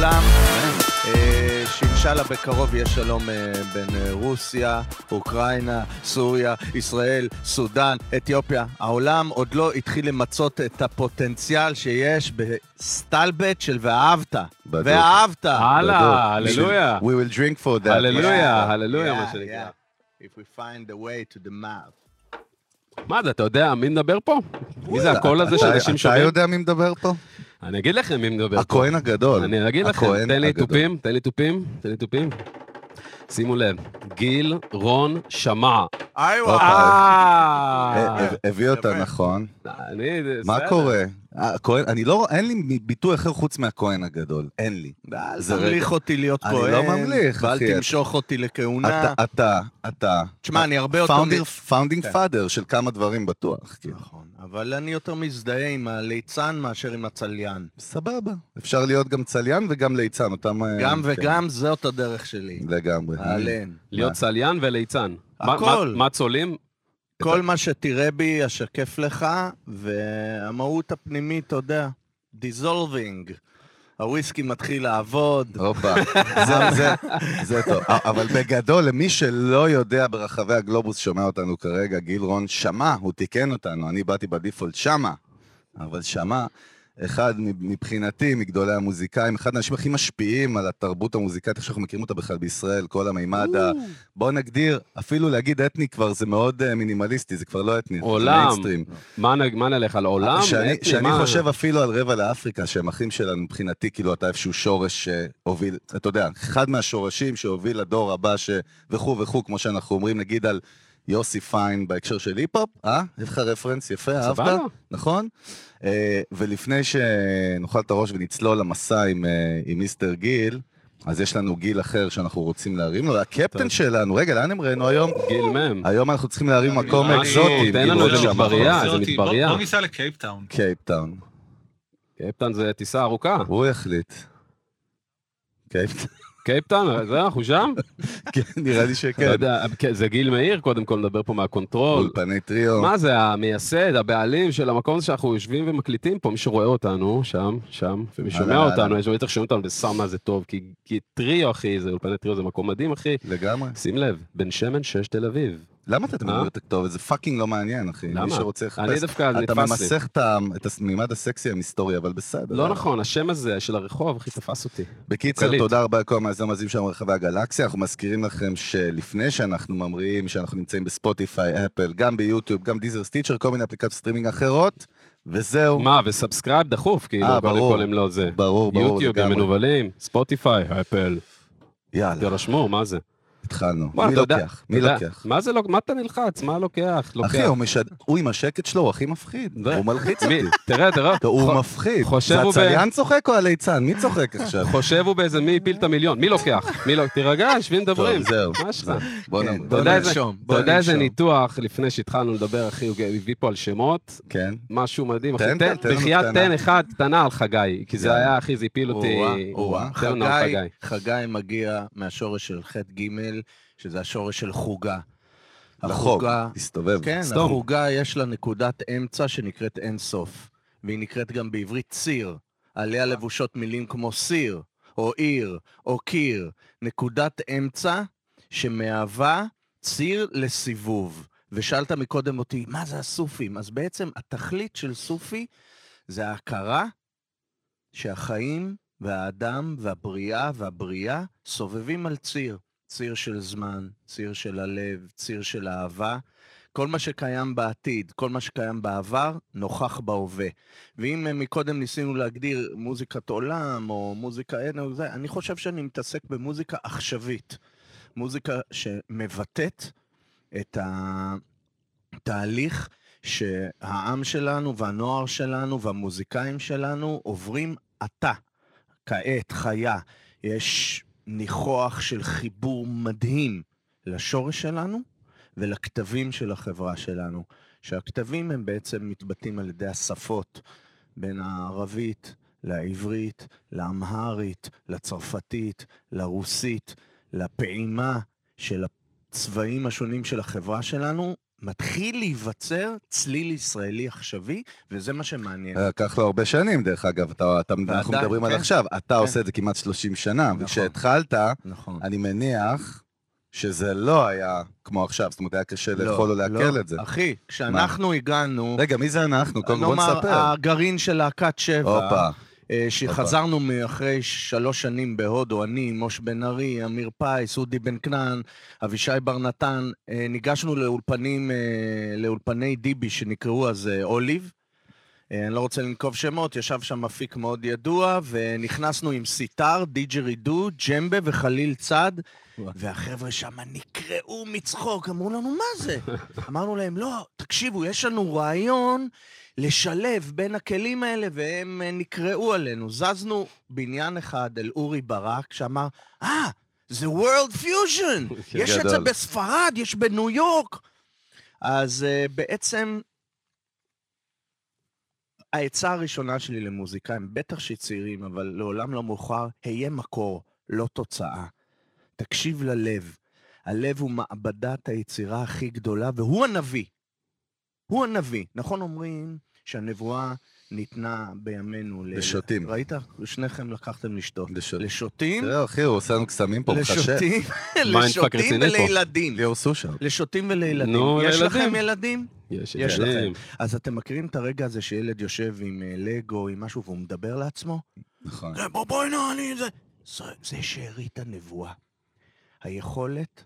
העולם, אה, שאינשאללה בקרוב יהיה שלום אה, בין אה, רוסיה, אוקראינה, סוריה, ישראל, סודאן, אתיופיה. העולם עוד לא התחיל למצות את הפוטנציאל שיש בסטלבט של ואהבת. בדיוק. ואהבת. הלאה, הללויה. We will drink for that. הללויה, הללויה, מה שנקרא. If we find the way to the mouth. מה זה, אתה יודע מי מדבר פה? מי זה הקול הזה אתה- שאנשים אתה שומעים? יודע מי מדבר פה? אני אגיד לכם מי מדבר פה. הכהן הגדול. אני אגיד לכם, תן לי. תופים, תן לי תופים, תן לי תופים. שימו לב, גיל רון שמע. איי הופה. אה, אה, הביא אותה. נכון. מה. קורה? הכהן, אני לא, אין לי ביטוי אחר חוץ מהכהן הגדול. אין לי. אל תמליך אותי להיות אני כהן. לא ממליך, ואל אחי. תמשוך אותי לכהונה. אתה, אתה, אתה. תשמע, אני הרבה יותר... founding, founding כן. father של כמה דברים בטוח. כאילו. נכון, אבל אני יותר מזדהה עם הליצן מאשר עם הצליין. סבבה. אפשר להיות גם צליין וגם ליצן, אותם... אה, גם כן, וגם, זאת הדרך שלי. לגמרי. אהלן. להיות צליין וליצן. מה- הכל. מה- מה צולים? כל מה שתראה בי אשקף לך, והמהות הפנימית, אתה יודע, dissolving. הוויסקי מתחיל לעבוד. הופה, זה, זה, זה טוב. אבל בגדול, למי שלא יודע ברחבי הגלובוס שומע אותנו כרגע, גיל רון שמע, הוא תיקן אותנו, אני באתי ב default שמע, אבל שמע, אחד מבחינתי, מגדולי המוזיקאים, אחד האנשים הכי משפיעים על התרבות המוזיקאית, איך שאנחנו מכירים אותה בכלל בישראל, כל המימד ה... בוא נגדיר, אפילו להגיד אתני כבר זה מאוד אה, מינימליסטי, זה כבר לא אתני, זה עולם. מיינסטרים. מה נ- מה נלך על עולם? שאני, אתני, שאני מה? חושב אפילו על רבע לאפריקה, שהם אחים שלנו מבחינתי, כאילו אתה איפשהו שורש שהוביל, אתה יודע, אחד מהשורשים שהוביל לדור הבא, ש... וכו' וכו', כמו שאנחנו אומרים, נגיד על יוסי פיין בהקשר של היפ-הופ, אה? יש לך רפרנס יפה, אהבת? סבבה. נכון? אה, ולפני שנאכל את הראש ונצלול למסע עם, אה, עם mister גיל, אז יש לנו גיל אחר שאנחנו רוצים להרים לו, הקפטן. שלנו, רגע, לאן המראנו היום? גיל מם. היום אנחנו צריכים להרים מקום משהו, אקזוטי. תן לנו איזה שם. מדבריה. זה זה. מדבריה. בוא ניסע לקייפטאון. קייפטאון. קייפטאון זה טיסה ארוכה. הוא יחליט. קייפטאון, קייפטאון, זה אנחנו שם? כן, נראה לי שכן. יודע, כן, זה גיל מאיר, קודם כל נדבר פה מה control. אולפני טריו. מה זה, המייסד, הבעלים של המקום הזה שאנחנו יושבים ומקליטים פה, מי שרואה אותנו, שם, שם, ומי שומע אותנו. יש בטח שומעים אותנו וסם מה זה טוב, כי, כי טריו, אחי, זה אולפני טריו, זה מקום מדהים, אחי. לגמרי. שים לב, בן שמן, שש תל אביב. למה אתה? אומר את הכתובת? זה fucking לא מעניין, אחי. למה? מי שרוצה אני לחפש. דווקא, זה אתה נתפס לי. ממסך את המימד הסקסי המסתורי, אבל בסדר. לא נכון, השם הזה של הרחוב, אחי, תפס אותי. בקיצר. תודה רבה לכל המאזינים המאזינים שלנו ברחבי הגלקסיה. אנחנו מזכירים לכם שלפני שאנחנו ממריאים, שאנחנו נמצאים בספוטיפיי, אפל, גם ביוטיוב, גם Deezer Stitcher, כל מיני אפליקציות סטרימינג אחרות, וזהו. מה, ו subscribe דחוף, כאילו, קודם. כל הם לא זה. ברור, ברור, יוטיוב. מנוולים, ספוטיפיי, אפל, יאללה, תירשמו, מה זה? התחלנו. מי לוקח? מי לוקח? מה זה לא, מה אתה נלחץ? מה לוקח? לוקח. אחי, הוא עם השקט שלו, הוא הכי מפחיד. הוא מלחיץ אותי. תראה, תראה, הוא מפחיד. זה הצליין צוחק או הליצן? מי צוחק עכשיו? חושב הוא באיזה מי הפיל את המיליון, מי לוקח? מי לא... תירגע, יושבים מדברים. זהו. מה שלך? בוא כן, נ... אתה יודע איזה-. ניתוח, לפני שהתחלנו לדבר, אחי, הוא הביא פה על שמות, כן. משהו מדהים. תן, תן, תן בחייאת. תן אחד קטנה על חגי, כי זה יאללה. היה, אחי, זה הפיל אותי. חגי מגיע מהשורש של ח' ג', שזה השורש של חוגה. לחוג, החוגה, תסתובב. כן, סתום. החוגה יש לה נקודת אמצע שנקראת אין סוף, והיא נקראת גם בעברית ציר. עליה לבושות מילים כמו סיר, או עיר, או קיר. נקודת אמצע שמהווה ציר לסיבוב. ושאלת מקודם אותי, מה זה הסופים? אז בעצם התכלית של סופי זה ההכרה שהחיים והאדם והבריאה והבריאה סובבים על ציר. ציר של זמן, ציר של הלב, ציר של אהבה. כל מה שקיים בעתיד, כל מה שקיים בעבר, נוכח בהווה. ואם אה, מקודם ניסינו להגדיר מוזיקת עולם או מוזיקה אין או זה, אני חושב שאני מתעסק במוזיקה עכשווית. מוזיקה שמבטאת את התהליך שהעם שלנו והנוער שלנו והמוזיקאים שלנו עוברים עתה, כעת, חיה. יש ניחוח של חיבור מדהים לשורש שלנו ולכתבים של החברה שלנו, שהכתבים הם בעצם מתבטאים על ידי השפות, בין הערבית לעברית, לאמהרית, לצרפתית, לרוסית, לפעימה של הצבעים השונים של החברה שלנו, מתחיל להיווצר צליל ישראלי עכשווי, וזה מה שמעניין. לקח לו הרבה שנים, דרך אגב, אתה, אתה, אנחנו ועדיין, מדברים על כן. עכשיו, אתה כן. עושה את זה כמעט 30 שנה, נכון. וכשהתחלת, נכון. אני מניח שזה לא היה כמו עכשיו, זאת אומרת, היה קשה לאכול או לעכל את זה. אחי, כשאנחנו הגענו, רגע, מי זה אנחנו? קודם כל בוא נאמר, נספר. הגרעין של להקת שבע, הופה, אה, שחזרנו אחרי שלוש שנים בהודו, אני, מוש בן ארי, אמיר פייס, אודי בן כנען, אבישי בר נתן, אה, ניגשנו לאולפנים, אה, לאולפני דיבי שנקראו אז אה, אוליב. אה, אני לא רוצה לנקוב שמות, ישב שם מפיק מאוד ידוע, ונכנסנו עם סיטר, דיג'רידו, ג'מבה וחליל צד. והחבר'ה שם נקרעו מצחוק, אמרו לנו, מה זה? אמרנו להם, לא, תקשיבו, יש לנו רעיון לשלב בין הכלים האלה, והם אה, נקרעו עלינו. זזנו בניין אחד אל אורי ברק, שאמר, אה, זה World Fusion! יש את זה גדול. בספרד, יש בניו יורק. אז uh, בעצם, העצה הראשונה שלי למוזיקאים, בטח שצעירים, אבל לעולם לא מאוחר, היה מקור, לא תוצאה. תקשיב ללב. הלב הוא מעבדת היצירה הכי גדולה, והוא הנביא. הוא הנביא. נכון אומרים שהנבואה ניתנה בימינו. ל- לשוטים. ראית? שניכם לקחתם לשתות. לשוטים. לשוטים, זהו, אחי, הוא עושה לנו קסמים פה, מחשב. לשוטים, לשוטים. ולילדים. ליאור סושר. לשוטים ולילדים. נו, יש לילדים. לכם ילדים? יש, יש ילדים. אז אתם מכירים את הרגע הזה שילד יושב עם אה, לגו, עם משהו, והוא מדבר לעצמו? נכון. "אה, בוא, בואי נא, אני... זה... זה, זה שארית הנבואה. היכולת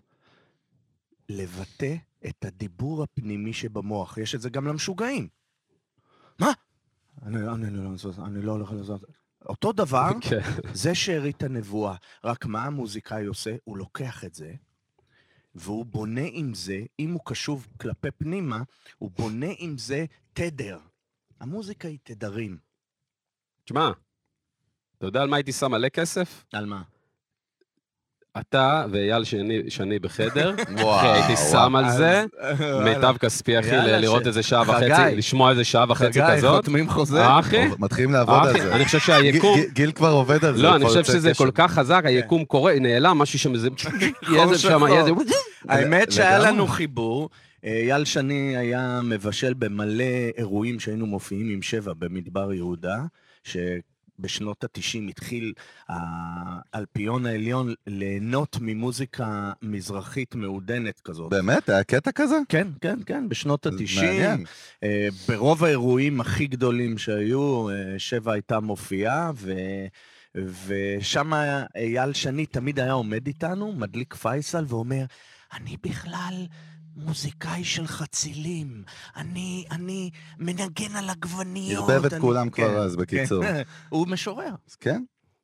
לבטא את הדיבור הפנימי שבמוח. יש את זה גם למשוגעים. מה? אני, אני, לא, אני לא הולך לזוז. אותו דבר, כן. זה שארית הנבואה. רק מה המוזיקאי עושה? הוא לוקח את זה, והוא בונה עם זה, אם הוא קשוב כלפי פנימה, הוא בונה עם זה תדר. המוזיקה היא תדרים. תשמע, אתה יודע על מה הייתי שם מלא כסף? על מה? אתה ואייל שני, שני בחדר, וואו, הייתי שם על זה מיטב כספי, אחי, לראות ש- איזה שעה חגי. וחצי, לשמוע איזה שעה וחצי חגי, כזאת. חותמים חוזה? אחי? מתחילים לעבוד על אחי, זה. אני חושב שהיקום... גיל- גיל כבר עובד על זה. לא, אני חושב שזה. כל כך חזק, היקום קורה, נעלם, משהו שם, איזה... האמת שהיה. לנו חיבור. אייל שני היה מבשל במלא אירועים שהיינו מופיעים עם שבע במדבר יהודה, שבשנות ה-90 התחיל האלפיון העליון ליהנות ממוזיקה מזרחית מעודנת כזאת. באמת? היה קטע כזה? כן, כן, כן, בשנות ה-90. מעניין. אה, ברוב האירועים הכי גדולים שהיו, אה, שבע הייתה מופיעה, ו... ושם אייל שני תמיד היה עומד איתנו, מדליק פייסל, ואומר, אני בכלל מוזיקאי של חצילים, אני, אני מנגן על עגבניות. ערבב את אני-" כולם כבר כן, אז, בקיצור. כן. הוא משורר. כן?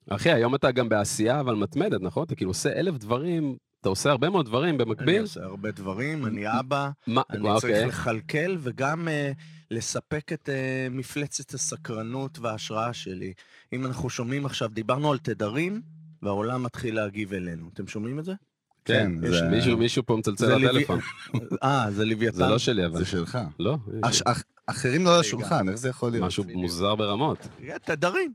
אחי, היום אתה גם בעשייה, אבל מתמדת, נכון? אתה כאילו עושה אלף דברים, אתה עושה הרבה מאוד דברים אני במקביל. עושה הרבה דברים, אני אבא, מה, אני אוקיי. צריך לכלכל וגם uh, לספק את uh, מפלצת הסקרנות וההשראה שלי. אם אנחנו שומעים עכשיו, דיברנו על תדרים, והעולם מתחיל להגיב אלינו. אתם שומעים את זה? כן, כן, יש זה- מישהו, מישהו פה מצלצל לטלפון. אה, זה לוויתן. זה לא שלי, אבל. זה שלך. לא, אש- אח- אחרים לא על השולחן, איך זה יכול להיות? משהו מוזר ברמות. תדרים.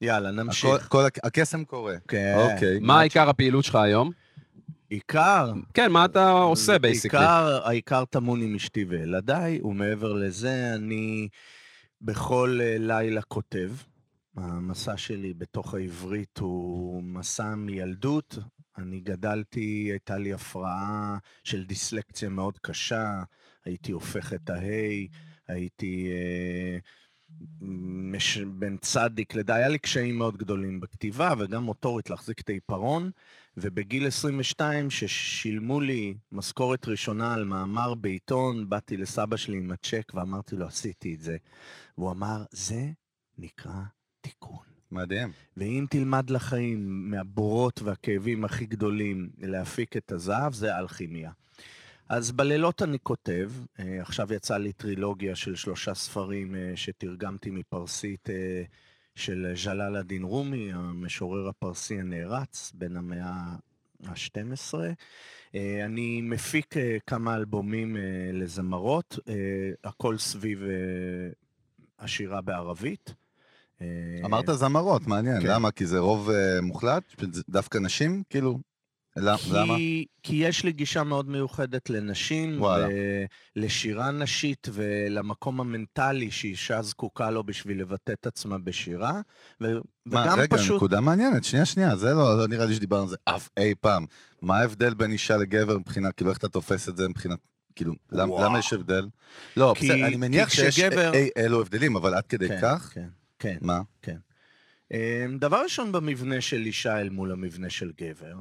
יאללה, נמשיך. הכל- כל הק- הקסם קורה. כן. אוקיי. מה עיקר הפעילות שלך היום? עיקר, כן, מה אתה עושה basically? העיקר, העיקר טמון עם אשתי וילדיי, ומעבר לזה, אני בכל אה, לילה כותב. המסע שלי בתוך העברית הוא מסע מילדות. אני גדלתי, הייתה לי הפרעה של דיסלקציה מאוד קשה, הייתי הופך את ההי, הייתי אה, מש... בין צדיק לדי, היה לי קשיים מאוד גדולים בכתיבה וגם מוטורית להחזיק את העיפרון, ובגיל 22, ששילמו לי משכורת ראשונה על מאמר בעיתון, באתי לסבא שלי עם הצ'ק ואמרתי לו, עשיתי את זה. והוא אמר, זה נקרא תיקון. מדהים. ואם תלמד לחיים מהבורות והכאבים הכי גדולים להפיק את הזהב, זה אלכימיה. אז בלילות אני כותב, אה, עכשיו יצא לי טרילוגיה של שלושה ספרים אה, שתרגמתי מפרסית אה, של ז'לאל א-דין רומי, המשורר הפרסי הנערץ, בן המאה ה-12. אה, אני מפיק כמה אלבומים לזמרות, הכל סביב השירה בערבית. אה, אמרת זמרות, מעניין. כן. למה? כי זה רוב אה, מוחלט? דווקא נשים? כאילו, למ- למה? כי, כי יש לי גישה מאוד מיוחדת לנשים, וואלה. ולשירה נשית ולמקום המנטלי שאישה זקוקה לו בשביל לבטא את עצמה בשירה, ו, מה, וגם רגע, פשוט... נקודה מעניינת, שנייה, שנייה, זה לא, לא נראה לי שדיברנו על זה אף אי פעם. מה ההבדל בין אישה לגבר מבחינת, כאילו, איך אתה תופס את זה מבחינת, כאילו, למ. למה יש הבדל? לא, כי- בסדר, אני מניח כי שיש כשגבר- אי אלו הבדלים, אבל עד כדי כן, כך? כן, כן. מה? אמ, דבר ראשון במבנה של אישה אל מול המבנה של גבר,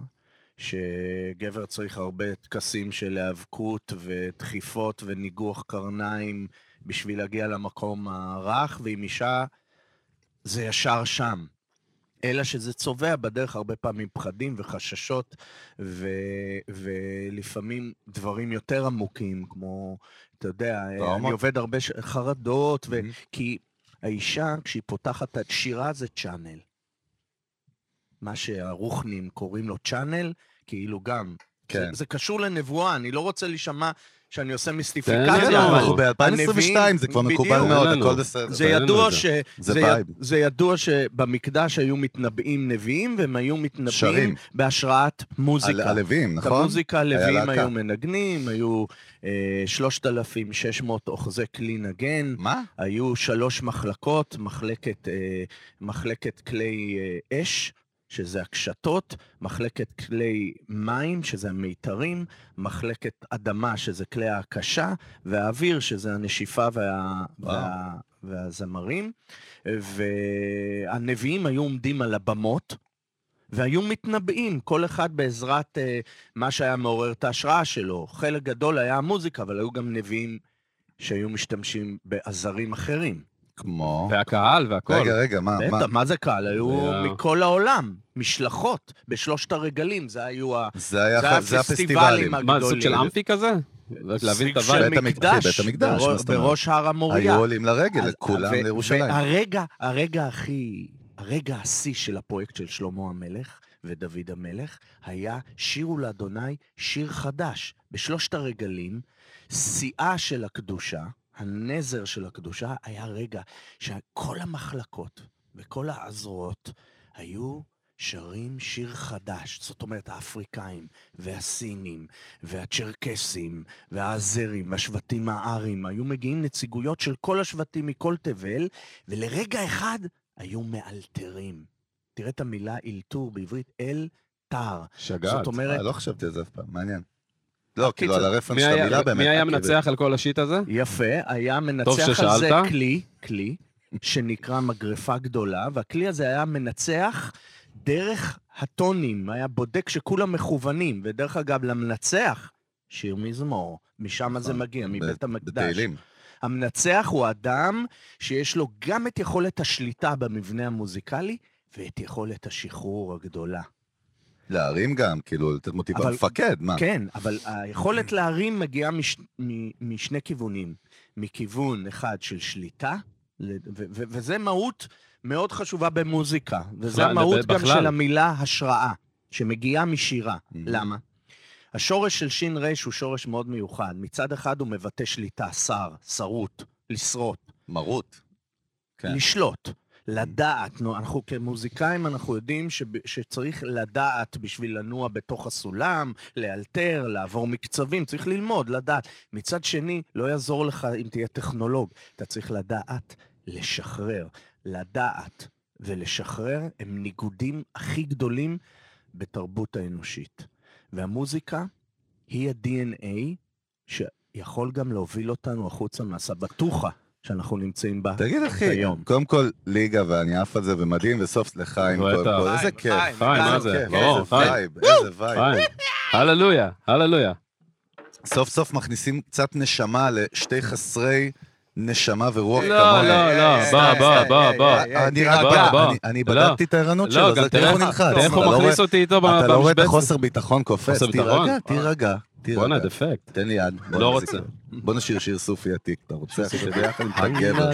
שגבר צריך הרבה טקסים של היאבקות ודחיפות וניגוח קרניים בשביל להגיע למקום הרך, ועם אישה זה ישר שם. אלא שזה צובע בדרך הרבה פעמים פחדים וחששות, ו... ולפעמים דברים יותר עמוקים, כמו, אתה יודע, טראומות. אני עובד הרבה ש... חרדות, ו... Mhm. כי האישה, כשהיא פותחת את שירה, זה צ'אנל. מה שהרוחנים קוראים לו צ'אנל, כאילו גם. כן. זה, זה קשור לנבואה, אני לא רוצה להישמע שאני עושה מיסטיפיקציה, אנחנו ב-2022, זה כבר. מקובל מאוד. הכל בסדר. זה ידוע, את. ש... זה זה, וייב. זה ידוע שבמקדש היו מתנבאים נביאים, והם היו מתנבאים שרים. בהשראת על- מוזיקה. הלווים, את נכון? המוזיקה הלוויים להקה. היו מנגנים, היו אה, 3,600 אוחזי כלי נגן, מה? היו שלוש מחלקות, מחלקת, אה, מחלקת כלי אה, אש, שזה הקשתות, מחלקת כלי מים, שזה המיתרים, מחלקת אדמה, שזה כלי ההקשה, והאוויר, שזה הנשיפה וה. וה, והזמרים. והנביאים היו עומדים על הבמות, והיו מתנבאים, כל אחד בעזרת אה, מה שהיה מעורר את ההשראה שלו. חלק גדול היה המוזיקה, אבל היו גם נביאים שהיו משתמשים בעזרים אחרים. כמו... והקהל והכל. רגע, רגע, מה? מה? בטח, מה זה קהל? היו היה- מכל העולם, משלחות, בשלושת הרגלים, זה היו ה... זה היה זה זה הפסטיבלים הפסטיבלים. מה, סוג של הגדולים. אמפי כזה? להבין את. של בית המקדש, מקדש, בית המקדש, בראש- מה זאת אומרת? בראש הר המוריה. היו עולים לרגל, ו- לירושלים. והרגע, הרגע הכי, הרגע השיא של הפרויקט של שלמה המלך ודוד המלך, היה שירו לאדוני שיר חדש. בשלושת הרגלים, שיאה של הקדושה, הנזר של הקדושה, היה רגע שכל המחלקות וכל הזרועות היו שרים שיר חדש. זאת אומרת, האפריקאים והסינים והצ'רקסים והאזרים והשבטים הארים, היו מגיעים נציגויות של כל השבטים מכל תבל, ולרגע אחד היו מאלתרים. תראה את המילה אלתור בעברית, אל תר. שגעת. אומרת, אה, לא חשבתי על זה אף פעם, מעניין. לא, כאילו על הרפרנס מי של היה- המילה באמת. מי היה מנצח על כל השיט הזה? יפה, היה מנצח על זה. כלי, כלי, שנקרא מגרפה גדולה, והכלי הזה היה מנצח דרך הטונים, היה בודק שכולם מכוונים, ודרך אגב, למנצח, שיר מזמור, משם זה נכון, מגיע, מבית המקדש. בתהילים. המנצח הוא אדם שיש לו גם את יכולת השליטה במבנה המוזיקלי, ואת יכולת השחרור הגדולה. להרים גם, כאילו, לתת מוטיבציה. אבל- מפקד, מה? כן, אבל היכולת להרים מגיעה מש, מ, משני כיוונים. מכיוון אחד של שליטה, ל- ו, ו, וזה מהות מאוד חשובה במוזיקה, וזה בכלל, המהות גם בכלל. של המילה השראה, שמגיעה משירה. Mhm. למה? השורש של שין רש הוא שורש מאוד מיוחד. מצד אחד הוא מבטא שליטה, שר, שרות, לשרוט, מרות. כן. לשלוט, לדעת. נו, אנחנו כמוזיקאים, אנחנו יודעים שב, שצריך לדעת בשביל לנוע בתוך הסולם, לאלתר, לעבור מקצבים, צריך ללמוד, לדעת. מצד שני, לא יעזור לך אם תהיה טכנולוג, אתה צריך לדעת לשחרר. לדעת ולשחרר הם ניגודים הכי גדולים בתרבות האנושית. והמוזיקה היא ה-DNA שיכול גם להוביל אותנו החוצה מהסבטוחה שאנחנו נמצאים בה תגיד, אחי, היום. קודם כל, ליגה, ואני עף על זה, ומדהים, וסוף לחיים. קודם כל, איזה כיף. חיים, מה זה? ברור, איזה חיים. vibe, איזה vibe. הללויה, הללויה. סוף סוף מכניסים קצת נשמה לשתי חסרי נשמה ורוח לא, כמוני. לא, לא, בוא, אה, בוא, אה, בוא, אה, בוא. אה, אה, אני. רק, בוא, אני- לא. בדקתי את הערנות לא, שלו, זה תראה איך הוא נלחץ. תראה איך הוא לא מכניס אותי איתו אתה לא רואה את במשבצת. החוסר ביטחון קופץ? תירגע, תירגע, בואנה. דפקט. תן לי יד. לא. רוצה. בוא נשיר שיר סופי עתיק, אתה רוצה? עכשיו. ביחד עם הגבר.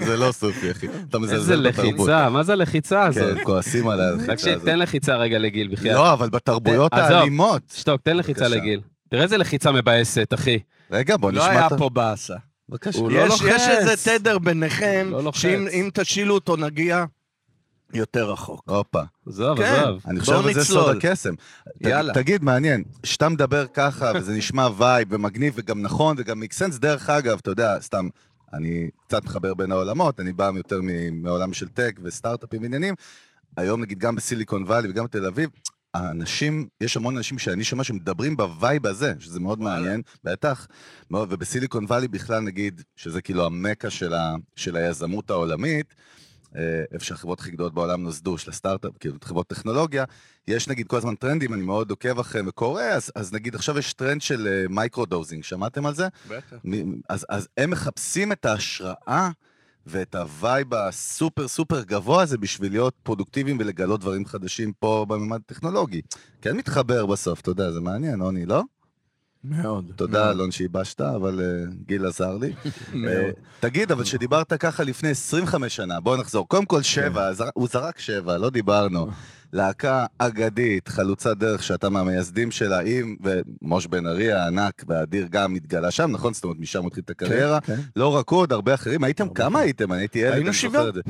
זה לא סופי, אחי. אתה איזה מזלזל בתרבות. לחיצה, מה זה הלחיצה הזאת? כן, כועסים עליי. הלחיצה תקשיב, הזאת. תן לחיצה רגע לגיל, בחייאת. לא, אבל בתרבויות עזוב. האלימות. שתוק, תן לחיצה. לגיל. תראה איזה לחיצה מבאסת, אחי. רגע, בוא לא נשמע היה את ה... פה באסה. בבקשה. הוא לא יש, לוחץ. יש איזה תדר ביניכם, לא. שאם אם תשילו אותו נגיע, יותר רחוק. הופה. עזוב, כן. עזוב. אני חושב שזה סוד. הקסם. ת- יאללה. תגיד, מעניין, כשאתה מדבר ככה, וזה נשמע vibe ומגניב וגם נכון וגם sense, דרך אגב, אתה יודע, סתם, אני קצת מחבר בין העולמות, אני בא יותר מעולם של tech וסטארט-אפים ועניינים. היום, נגיד, גם בסיליקון וואלי וגם בתל אביב, האנשים, יש המון אנשים שאני שומע שמדברים ב vibe הזה, שזה מאוד. מעניין, בטח, ובסיליקון וואלי בכלל, נגיד, שזה כאילו המקה של, ה, של היזמות העולמית, איפה שהחברות הכי גדולות בעולם נוסדו, של הסטארט-אפ, כאילו, חברות טכנולוגיה, יש נגיד כל הזמן טרנדים, אני מאוד עוקב אחריהם וקורא, אז, אז נגיד עכשיו יש טרנד של microdosing, שמעתם על זה? בטח. אז, אז הם מחפשים את ההשראה ואת ה vibe הסופר סופר גבוה הזה בשביל להיות פרודוקטיביים ולגלות דברים חדשים פה בממד הטכנולוגי. כן מתחבר בסוף, אתה יודע, זה מעניין, עוני, לא? מאוד. תודה, מאוד, אלון, שייבשת, אבל uh, גיל עזר לי. אה, תגיד, אבל שדיברת ככה לפני 25 שנה, בוא נחזור. קודם כל שבע, זר- הוא זרק שבע, לא דיברנו. להקה אגדית, חלוצת דרך, שאתה מהמייסדים שלה, עם, ומוש בן ארי הענק והאדיר גם התגלה שם, נכון? זאת אומרת, משם התחיל את הקריירה. כן, כן. לא רק הוא, עוד הרבה אחרים. הייתם, כמה. הייתם? אני הייתי ילד, היינו אני שבעה. זוכר את זה.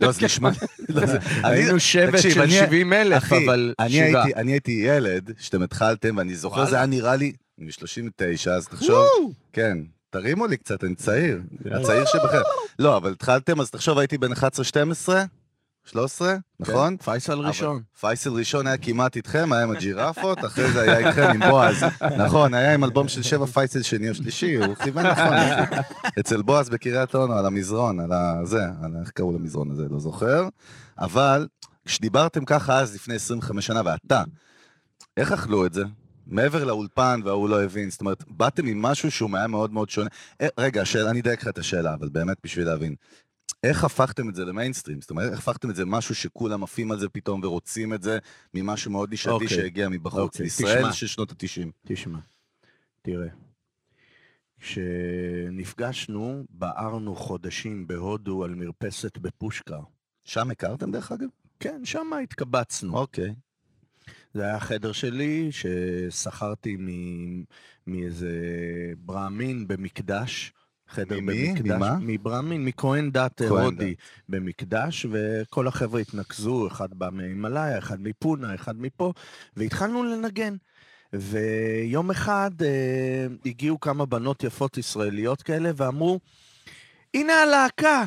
לא, אז נשמע... לא, היינו שבט של אני- 70 אלף, אבל אני שבעה. הייתי, אני הייתי ילד, שאתם התחלתם, ואני זוכר. זה היה נראה לי, אני 39, אז תחשוב, כן, תרימו לי קצת, אני צעיר, הצעיר שבכם. לא, אבל התחלתם, אז תחשוב, הייתי בן 11-12, 13, נכון? פייסל ראשון. פייסל ראשון היה כמעט איתכם, היה עם הג'ירפות, אחרי זה היה איתכם עם בועז. נכון, היה עם אלבום של שבע פייסל שני או שלישי, הוא כיוון נכון. אצל בועז בקריית אונו, על המזרון, על הזה, על איך קראו למזרון הזה, לא זוכר. אבל כשדיברתם ככה אז, לפני 25 שנה, ואתה, איך אכלו את זה? מעבר לאולפן וההוא לא הבין, זאת אומרת, באתם עם משהו שהוא היה מאוד מאוד שונה. אה, רגע, השאלה, אני אדייק לך את השאלה, אבל באמת בשביל להבין. איך הפכתם את זה למיינסטרים? זאת אומרת, איך הפכתם את זה למשהו שכולם עפים על זה פתאום ורוצים את זה ממשהו מאוד נישתי אוקיי. שהגיע מבחוץ? אוקיי, בישראל תשמע. של שנות ה-90. תשמע, תראה. כשנפגשנו, בערנו חודשים בהודו על מרפסת בפושקר. שם הכרתם דרך אגב? כן, שם התקבצנו. אוקיי. זה היה החדר שלי, ששכרתי מאיזה ברהמין במקדש. חדר ממי? במקדש. ממה? מברהמין, מכהן דת הודי במקדש, וכל החבר'ה התנקזו, אחד בא מהימאליה, אחד מפונה, אחד מפה, והתחלנו לנגן. ויום אחד אה, הגיעו כמה בנות יפות ישראליות כאלה ואמרו, הנה הלהקה!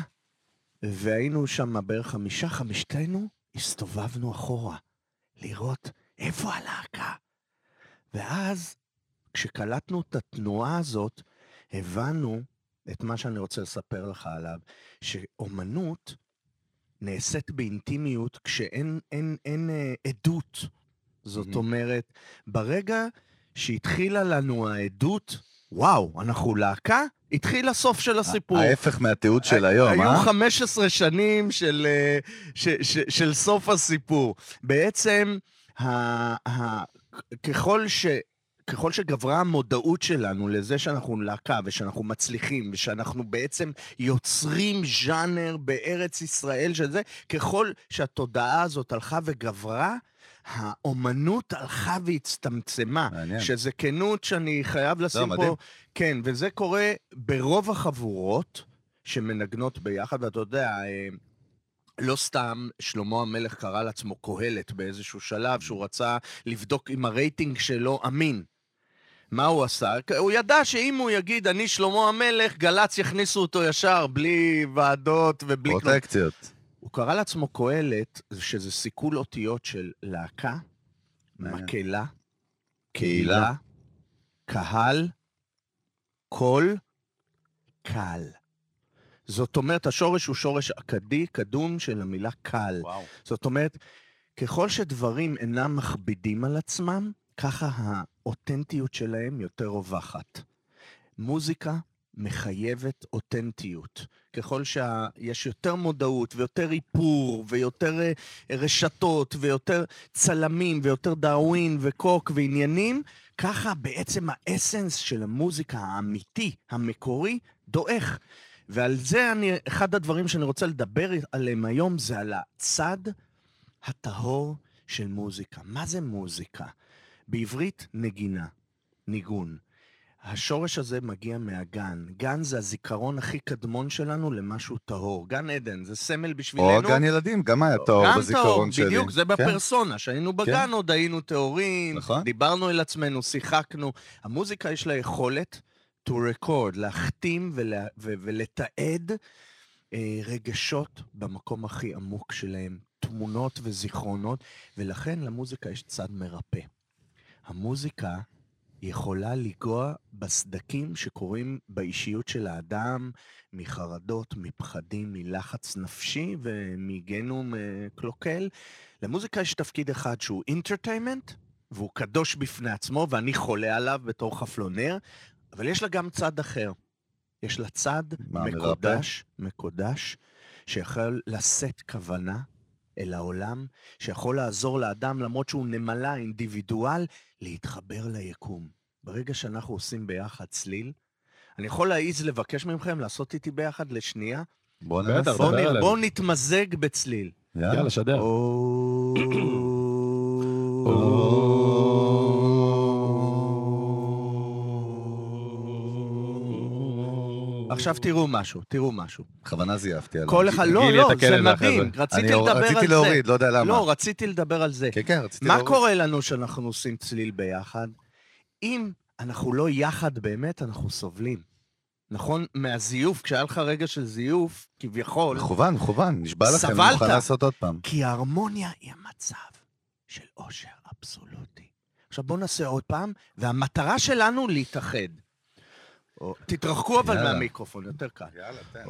והיינו שם בערך חמישה, חמישתנו, הסתובבנו אחורה, לראות איפה הלהקה. ואז, כשקלטנו את התנועה הזאת, הבנו את מה שאני רוצה לספר לך עליו, שאומנות נעשית באינטימיות כשאין אין, אין, אה, עדות. זאת מהמם. אומרת, ברגע שהתחילה לנו העדות, וואו, אנחנו להקה, התחיל הסוף של הסיפור. ההפך מהתיעוד של היום, היו אה? 15 שנים של, אה, ש, ש, של סוף הסיפור. בעצם, ככל ש... ככל שגברה המודעות שלנו לזה שאנחנו להקה ושאנחנו מצליחים ושאנחנו בעצם יוצרים ז'אנר בארץ ישראל של זה, ככל שהתודעה הזאת הלכה וגברה, האומנות הלכה והצטמצמה. מעניין. שזה כנות שאני חייב לשים מדהים. פה... כן, וזה קורה ברוב החבורות שמנגנות ביחד, ואתה יודע, אה, לא סתם שלמה המלך קרא לעצמו קהלת באיזשהו שלב, שהוא רצה לבדוק אם הרייטינג שלו אמין. מה הוא עשה? הוא ידע שאם הוא יגיד, אני שלמה המלך, גל"צ יכניסו אותו ישר, בלי ועדות ובלי כלום. פרוטקציות. הוא קרא לעצמו קהלת, שזה סיכול אותיות של להקה. מקהלה, קהילה. קהל, קול, קל. זאת אומרת, השורש הוא שורש אכדי, קדום של המילה קל. וואו. זאת אומרת, ככל שדברים אינם מכבידים על עצמם, ככה האותנטיות שלהם יותר רווחת. מוזיקה מחייבת אותנטיות. ככל שיש יותר מודעות ויותר איפור ויותר אה, רשתות ויותר צלמים ויותר דאווין וקוק ועניינים, ככה בעצם האסנס של המוזיקה האמיתי, המקורי, דועך. ועל זה אני, אחד הדברים שאני רוצה לדבר עליהם היום זה על הצד הטהור של מוזיקה. מה זה מוזיקה? בעברית, נגינה, ניגון. השורש הזה מגיע מהגן. גן זה הזיכרון הכי קדמון שלנו למשהו טהור. גן עדן, זה סמל בשבילנו. או גן ילדים, גם היה טהור גם בזיכרון טהור, שלי. בדיוק, זה כן, בפרסונה. כשהיינו בגן עוד היינו טהורים, נכון. דיברנו אל עצמנו, שיחקנו. המוזיקה יש לה יכולת to record, להחתים ולה, ו, ולתעד אה, רגשות במקום הכי עמוק שלהם, תמונות וזיכרונות, ולכן למוזיקה יש צד מרפא. המוזיקה יכולה לנגוע בסדקים שקורים באישיות של האדם, מחרדות, מפחדים, מלחץ נפשי ומגנום אה, קלוקל. למוזיקה יש תפקיד אחד שהוא אינטרטיימנט, והוא קדוש בפני עצמו, ואני חולה עליו בתור חפלונר, אבל יש לה גם צד אחר. יש לה צד מה, מרפא? מקודש, מקודש, שיכול לשאת כוונה אל העולם, שיכול לעזור לאדם, למרות שהוא נמלה, אינדיבידואל, להתחבר ליקום. ברגע שאנחנו עושים ביחד צליל, אני יכול להעיז לבקש מכם לעשות איתי ביחד לשנייה? בוא בואו עלינו. בוא נתמזג בצליל. יאללה, שדר. עכשיו תראו משהו, תראו משהו. בכוונה זייפתי עליו. כל אחד, לא, לא, זה מדהים. רציתי לדבר על זה. רציתי להוריד, לא יודע למה. לא, רציתי לדבר על זה. כן, כן, רציתי מה להוריד. קורה לנו שאנחנו עושים צליל ביחד? אם אנחנו לא יחד באמת, אנחנו סובלים. נכון? מהזיוף, כשהיה לך רגע של זיוף, כביכול, מכוון, מכוון, נשבע לכם, אני. מוכן לעשות עוד פעם. כי ההרמוניה היא המצב של עושר אבסולוטי. עכשיו בואו נעשה עוד פעם, והמטרה שלנו להתאחד. תתרחקו אבל. מהמיקרופון, יותר קל. יאללה, תן.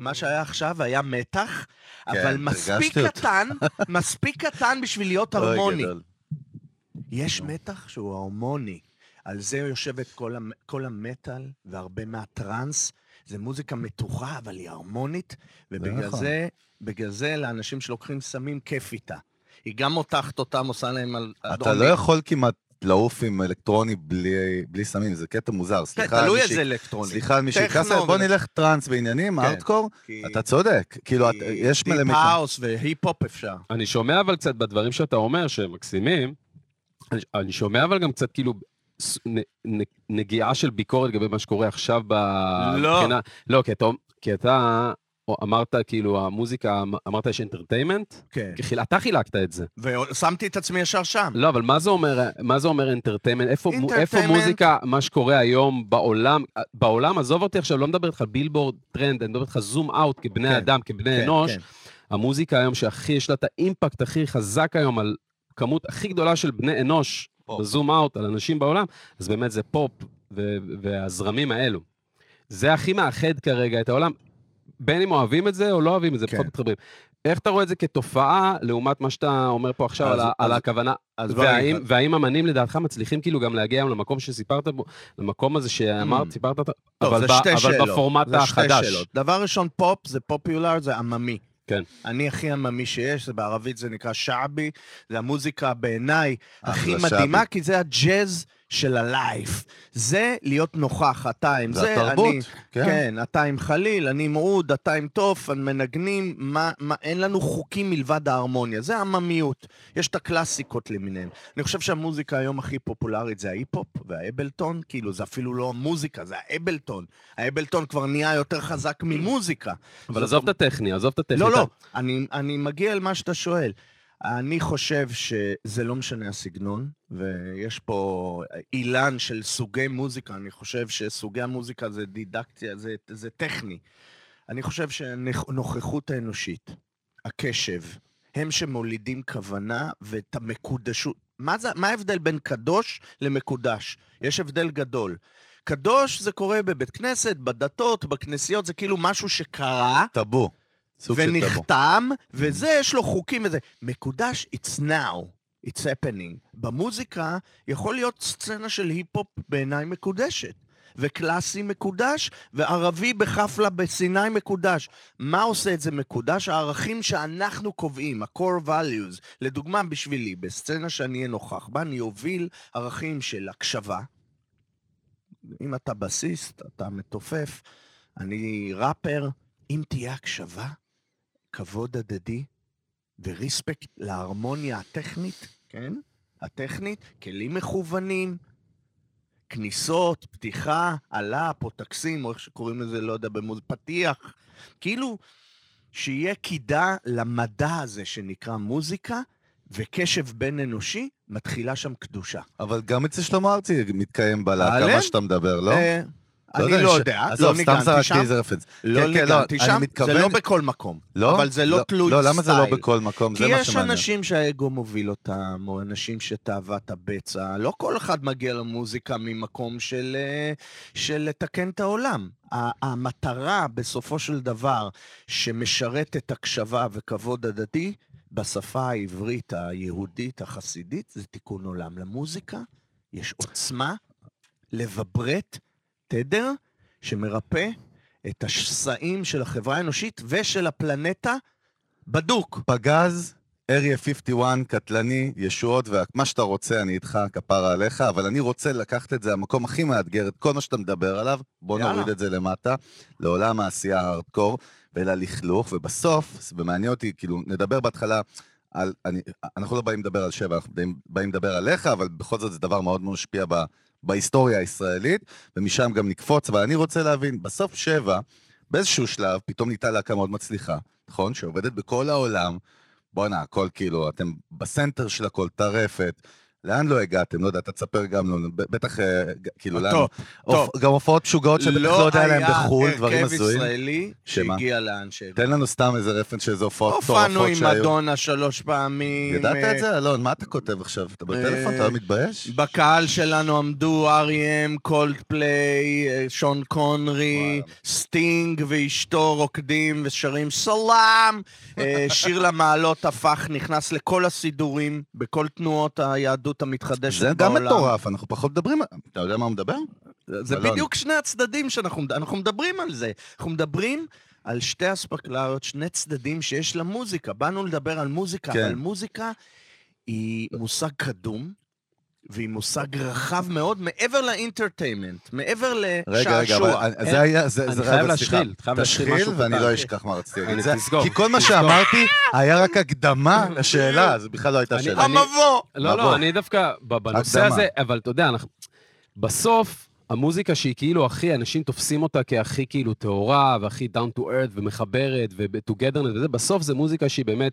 מה שהיה עכשיו היה מתח, אבל כן, מספיק הרגשתי אותו. קטן, מספיק קטן בשביל להיות אוי, הרמוני. גדול. יש מתח שהוא הרמוני. על זה יושבת כל, המ... כל המטאל והרבה מהטראנס. זה מוזיקה מתוחה, אבל היא הרמונית, ובגלל נכון. זה, בגלל זה לאנשים שלוקחים סמים, כיף איתה. היא גם מותחת אותם, עושה להם על... אתה אדום. לא יכול כמעט לעוף עם אלקטרוני בלי בלי סמים, זה קטע מוזר. כן, סליחה על תלוי איזה אלקטרוני. סליחה על מי עליי, בוא נלך טראנס בעניינים, כן. ארטקור. כי- אתה צודק, כאילו, את- כי יש מלא... Deep house והיפ-הופ אפשר. אני שומע אבל קצת בדברים שאתה אומר, שהם מקסימים, אני, אני שומע אבל גם קצת כאילו נגיעה של ביקורת לגבי מה שקורה עכשיו לא. בבחינה... לא, כי אתה, כי אתה אמרת כאילו המוזיקה, אמרת יש entertainment, כן. אתה חילקת את זה. ושמתי את עצמי ישר שם. לא, אבל מה זה אומר, מה זה אומר entertainment? איפה, מו- איפה Entertainment- מוזיקה, מה שקורה היום בעולם, בעולם, עזוב אותי עכשיו, לא מדבר איתך על Billboard trend, אני מדבר איתך zoom out כבני כן, אדם, כבני כן, אנוש. כן. המוזיקה היום שהכי, יש לה את ה impact הכי חזק היום על כמות הכי גדולה של בני אנוש. ב zoom out, על אנשים בעולם, אז באמת זה פופ ו- והזרמים האלו. זה הכי מאחד כרגע את העולם, בין אם אוהבים את זה או לא אוהבים את זה, כן. פחות מתחברים. איך אתה רואה את זה כתופעה, לעומת מה שאתה אומר פה עכשיו אז- על, ה- על אז- הכוונה, אז והאם, בואי, והאם אמנים לדעתך מצליחים כאילו גם להגיע היום למקום שסיפרת בו, למקום הזה שאמרת, Hmm. סיפרת, טוב, אבל, ב- שתי אבל שאלות. בפורמט זה שתי החדש. שאלות. דבר ראשון, פופ זה פופולר, זה עממי. כן. אני הכי עממי שיש, זה בערבית זה נקרא שעבי, זה המוזיקה בעיניי הכי מדהימה, שעבי. כי זה הג'אז של הלייף. זה להיות נוכח, אתה עם זה זה, התרבות, אני... כן. כן, אתה עם חליל, אני עם עוד, אתה עם תוף, מנגנים, מה, מה, אין לנו חוקים מלבד ההרמוניה, זה עממיות. יש את הקלאסיקות למיניהן. אני חושב שהמוזיקה היום הכי פופולרית זה ההיפ-הופ והאבלטון, כאילו זה אפילו לא מוזיקה, זה האבלטון. האבלטון כבר נהיה יותר חזק ממוזיקה. אבל עזוב את הטכני, עזוב את הטכני. לא, לא, אני, אני מגיע למה שאתה שואל. אני חושב שזה לא משנה הסגנון, ויש פה אילן של סוגי מוזיקה, אני חושב שסוגי המוזיקה זה דידקציה, זה, זה טכני. אני חושב שהנוכחות האנושית, הקשב, הם שמולידים כוונה ואת המקודשות. מה, זה, מה ההבדל בין קדוש למקודש? יש הבדל גדול. קדוש זה קורה בבית כנסת, בדתות, בכנסיות, זה כאילו משהו שקרה, טאבו. ונחתם, וזה יש לו חוקים וזה. מקודש, it's now, it's happening. במוזיקה יכול להיות סצנה של היפ-הופ בעיניי מקודשת. וקלאסי מקודש, וערבי בחפלה בסיני מקודש. מה עושה את זה מקודש? הערכים שאנחנו קובעים, ה-core values. לדוגמה, בשבילי, בסצנה שאני אהיה נוכח בה, אני אוביל ערכים של הקשבה. אם אתה בסיסט, אתה מתופף, אני ראפר, אם תהיה הקשבה, כבוד הדדי וריספקט להרמוניה הטכנית, כן? הטכנית, כלים מכוונים, כניסות, פתיחה, עלאפ או טקסים, או איך שקוראים לזה, לא יודע, במוז... פתיח. כאילו, שיהיה קידה למדע הזה שנקרא מוזיקה, וקשב בין אנושי, מתחילה שם קדושה. אבל גם אצל שלמה ארצי מתקיים בלהקה? מה שאתה מדבר, לא? אני לא יודע, לא סתם ניגנתי שם. לא כן, כן, לא, ניגנתי שם, זה לא בכל מקום. לא? אבל זה לא תלוי לא, למה זה לא סטייל? בכל מקום? כי זה מה יש שמעניין. אנשים שהאגו מוביל אותם, או אנשים שתאוות הבצע. לא כל אחד מגיע למוזיקה ממקום של, אה, לתקן את העולם. המטרה, בסופו של דבר, שמשרתת הקשבה וכבוד הדדי, בשפה העברית, היהודית, החסידית, זה תיקון עולם. למוזיקה יש עוצמה לבברט תדר שמרפא את השסעים של החברה האנושית ושל הפלנטה בדוק. פגז, אריה 51, קטלני, ישועות, ומה שאתה רוצה, אני איתך, כפרה עליך, אבל אני רוצה לקחת את זה המקום הכי מאתגר, את כל מה שאתה מדבר עליו, בוא יאללה. נוריד את זה למטה, לעולם העשייה הארדקור, וללכלוך, ובסוף, ומעניין אותי, כאילו, נדבר בהתחלה על, אני, אנחנו לא באים לדבר על שבע, אנחנו באים, באים לדבר עליך, אבל בכל זאת זה דבר מאוד משפיע ב, בהיסטוריה הישראלית, ומשם גם נקפוץ, אבל אני רוצה להבין, בסוף שבע, באיזשהו שלב, פתאום נהייתה להקה מאוד מצליחה, נכון? שעובדת בכל העולם, בואנה, הכל כאילו, אתם בסנטר של הכל, טרפת. לאן לא הגעתם? לא יודע, אתה תספר גם ב- בטח, אה, כאילו, לאן... טוב, טוב. גם הופעות משוגעות שבטח לא יודע עליהם בחו"ל, דברים היה הזויים. הרכב ישראלי? שהגיע לאן שהגיע. תן לנו סתם איזה reference של איזה הופעות הופענו מטורפות עם שהיו. מדונה שלוש פעמים. ידעת אה, את זה, אלון? מה אתה כותב עכשיו? אתה בטלפון? אתה לא מתבייש? בקהל שלנו עמדו R.E.M, קולדפליי, אה, שון קונרי. סטינג ואשתו רוקדים ושרים סלאם. אה, שיר למעלות הפך, נכנס לכל הסידורים, בכל תנועות היהדות המתחדשת זה בעולם. גם מטורף, אנחנו פחות מדברים... אתה יודע מה הוא מדבר? זה אלון. בדיוק שני הצדדים שאנחנו אנחנו מדברים על זה. אנחנו מדברים על שתי אספקלריות, שני צדדים שיש למוזיקה. באנו לדבר על מוזיקה, כן. אבל מוזיקה היא מושג קדום, והיא מושג רחב מאוד, מעבר לאינטרטיימנט, מעבר רגע, רגע, אבל לשעשוע. אני- זה היה... זה- אני זה- חייב רגע, סליחה. להשחיל, חייב להשחיל תשחיל, משהו ואני. לא אשכח מה רציתי להגיד. אני-. כי כל מה. שאמרתי היה רק הקדמה לשאלה, זה בכלל לא הייתה אני- שאלה. אני- המבוא! לא. לא, אני דווקא, בנושא. הזה, אבל אתה יודע, אנחנו... בסוף, המוזיקה שהיא כאילו הכי, אנשים תופסים אותה כהכי כאילו טהורה, והכי down to earth, ומחברת, ו-togetherness וזה, בסוף זה מוזיקה שהיא באמת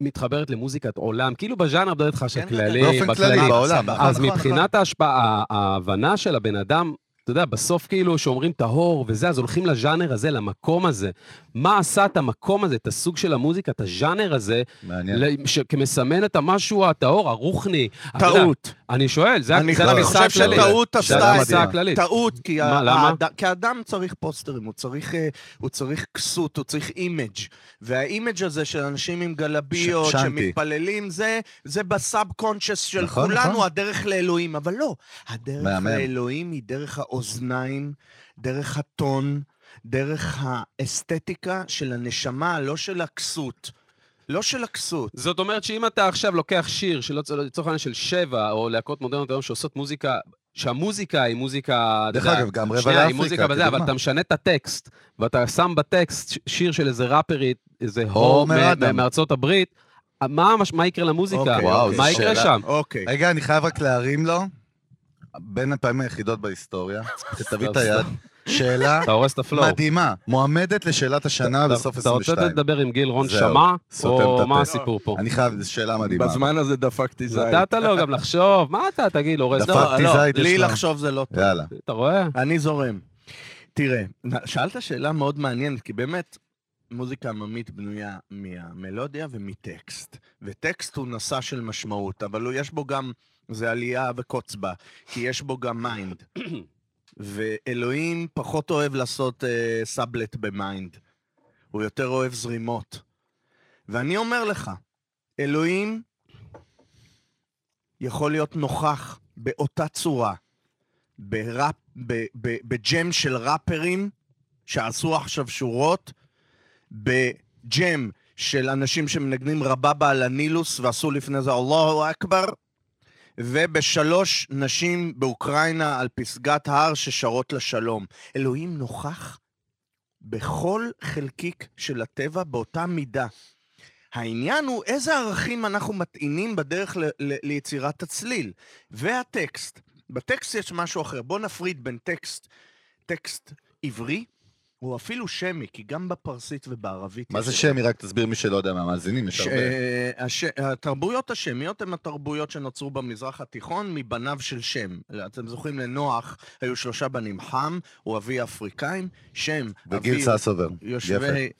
מתחברת למוזיקת עולם, כאילו בז'אנר בדרך כלל של כן, כללי, באופן כללי, בכללי. בעולם. נכון, אז נכון, מבחינת ההשפעה, ההבנה של הבן אדם, אתה יודע, בסוף כאילו שאומרים טהור וזה, אז הולכים לז'אנר הזה, למקום הזה. מה עשה את המקום הזה, את הסוג של המוזיקה, את הז'אנר הזה, מעניין. כמסמן את המשהו הטהור, הרוחני. טעות. אני שואל, זה אני זה אני חושב. שטעות זה. התפיסה מדהימה. הכללית. טעות, כי האדם צריך פוסטרים, הוא צריך, אה, כסות, הוא צריך image. וה image הזה של אנשים עם גלביות. שמתפללים, זה, זה ב subconscious של נכון, כולנו, נכון. הדרך לאלוהים. אבל לא, הדרך. לאלוהים היא דרך האוזניים, דרך הטון, דרך האסתטיקה של הנשמה, לא של הכסות. לא של הכסות. זאת אומרת שאם אתה עכשיו לוקח שיר, שלא לצורך העניין של שבע, או להקות מודרניות היום שעושות מוזיקה, שהמוזיקה היא מוזיקה, דרך אגב, גם רבע שנייה, היא לאפריקה, מוזיקה בזה, אבל. אתה משנה את הטקסט, ואתה שם בטקסט שיר של איזה ראפרית, איזה אדם. מארצות הברית, מה יקרה למוזיקה? אוקיי, אוקיי. מה יקרה. שם? אוקיי. רגע, אני חייב רק להרים לו, בין הפעמים היחידות בהיסטוריה, תביא את היד, שאלה. מדהימה, מועמדת לשאלת השנה אתה- בסוף אתה רוצה 22. לדבר עם גיל רון שמע, או. מה הסיפור פה? אני חייב, זו שאלה מדהימה. בזמן הזה דפקתי זית. נתת לו גם לחשוב, מה אתה תגיד, הורס את דפקתי הפלואו? לא, זית, לי. לחשוב זה לא טוב. יאללה. אתה רואה? אני זורם. תראה, שאלת שאלה מאוד מעניינת, כי באמת, מוזיקה עממית בנויה מהמלודיה ומטקסט. וטקסט הוא נשא של משמעות, אבל יש בו גם, זה עלייה וקוץ בה, כי יש בו גם mind. ואלוהים פחות אוהב לעשות uh, סאבלט ב mind. הוא יותר אוהב זרימות. ואני אומר לך, אלוהים יכול להיות נוכח באותה צורה בראפ, ב- ב- ב jam של ראפרים שעשו עכשיו שורות, ב jam של אנשים שמנגנים רבבה על הנילוס ועשו לפני זה אללהו אכבר, ובשלוש נשים באוקראינה על פסגת הר ששרות לשלום. אלוהים נוכח בכל חלקיק של הטבע באותה מידה. העניין הוא איזה ערכים אנחנו מטעינים בדרך ל- ל- ליצירת הצליל. והטקסט. בטקסט יש משהו אחר. בואו נפריד בין טקסט, טקסט עברי, או אפילו שמי, כי גם בפרסית ובערבית... מה זה שמי? רק תסביר מי שלא יודע מהמאזינים, יש הרבה. התרבויות השמיות הן התרבויות שנוצרו במזרח התיכון מבניו של שם. אתם זוכרים, לנוח היו שלושה בנים, חם הוא אבי האפריקאים, שם, וגיל ססובר.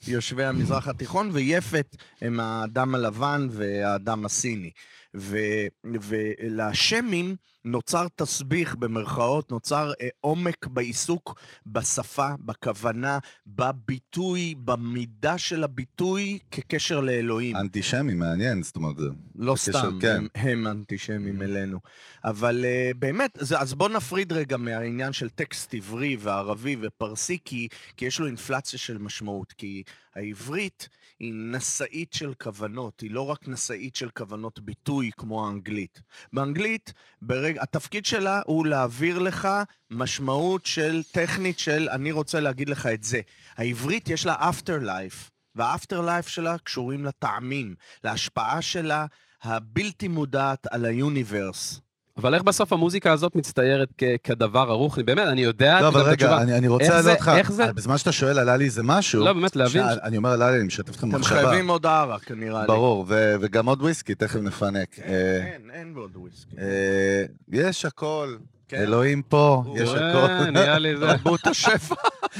יושבי המזרח התיכון, ויפת הם האדם הלבן והאדם הסיני. ו, ולשמים נוצר תסביך, במרכאות, נוצר אה, עומק בעיסוק בשפה, בכוונה, בביטוי, במידה של הביטוי כקשר לאלוהים. אנטישמי, מעניין, זאת אומרת, לא בקשר, סתם, כן. הם, הם אנטישמים אלינו. אבל uh, באמת, זה, אז בואו נפריד רגע מהעניין של טקסט עברי וערבי ופרסי, כי, כי יש לו אינפלציה של משמעות. כי העברית היא נשאית של כוונות, היא לא רק נשאית של כוונות ביטוי כמו האנגלית. באנגלית, ברגע, התפקיד שלה הוא להעביר לך משמעות של טכנית של אני רוצה להגיד לך את זה. העברית יש לה after life. והאפטר לייף שלה קשורים לטעמים, להשפעה שלה הבלתי מודעת על היוניברס. אבל איך בסוף המוזיקה הזאת מצטיירת כ- כדבר ערוך? אני באמת, אני יודע לא, אבל רגע. אני, אני רוצה לך, איך זה- בזמן שאתה שואל, עלה לי איזה משהו. לא, באמת, להבין. ש- אני אומר, עלה לי, אני משתף אתכם אתם במחשבה. חייבים עוד ערק, נראה לי. ברור, ו- וגם עוד וויסקי, תכף נפנק. אה, אין, אין עוד וויסקי. אה, יש הכל, כן. אלוהים פה, יש אה, הכל. נראה לי זה. תרבות השפע.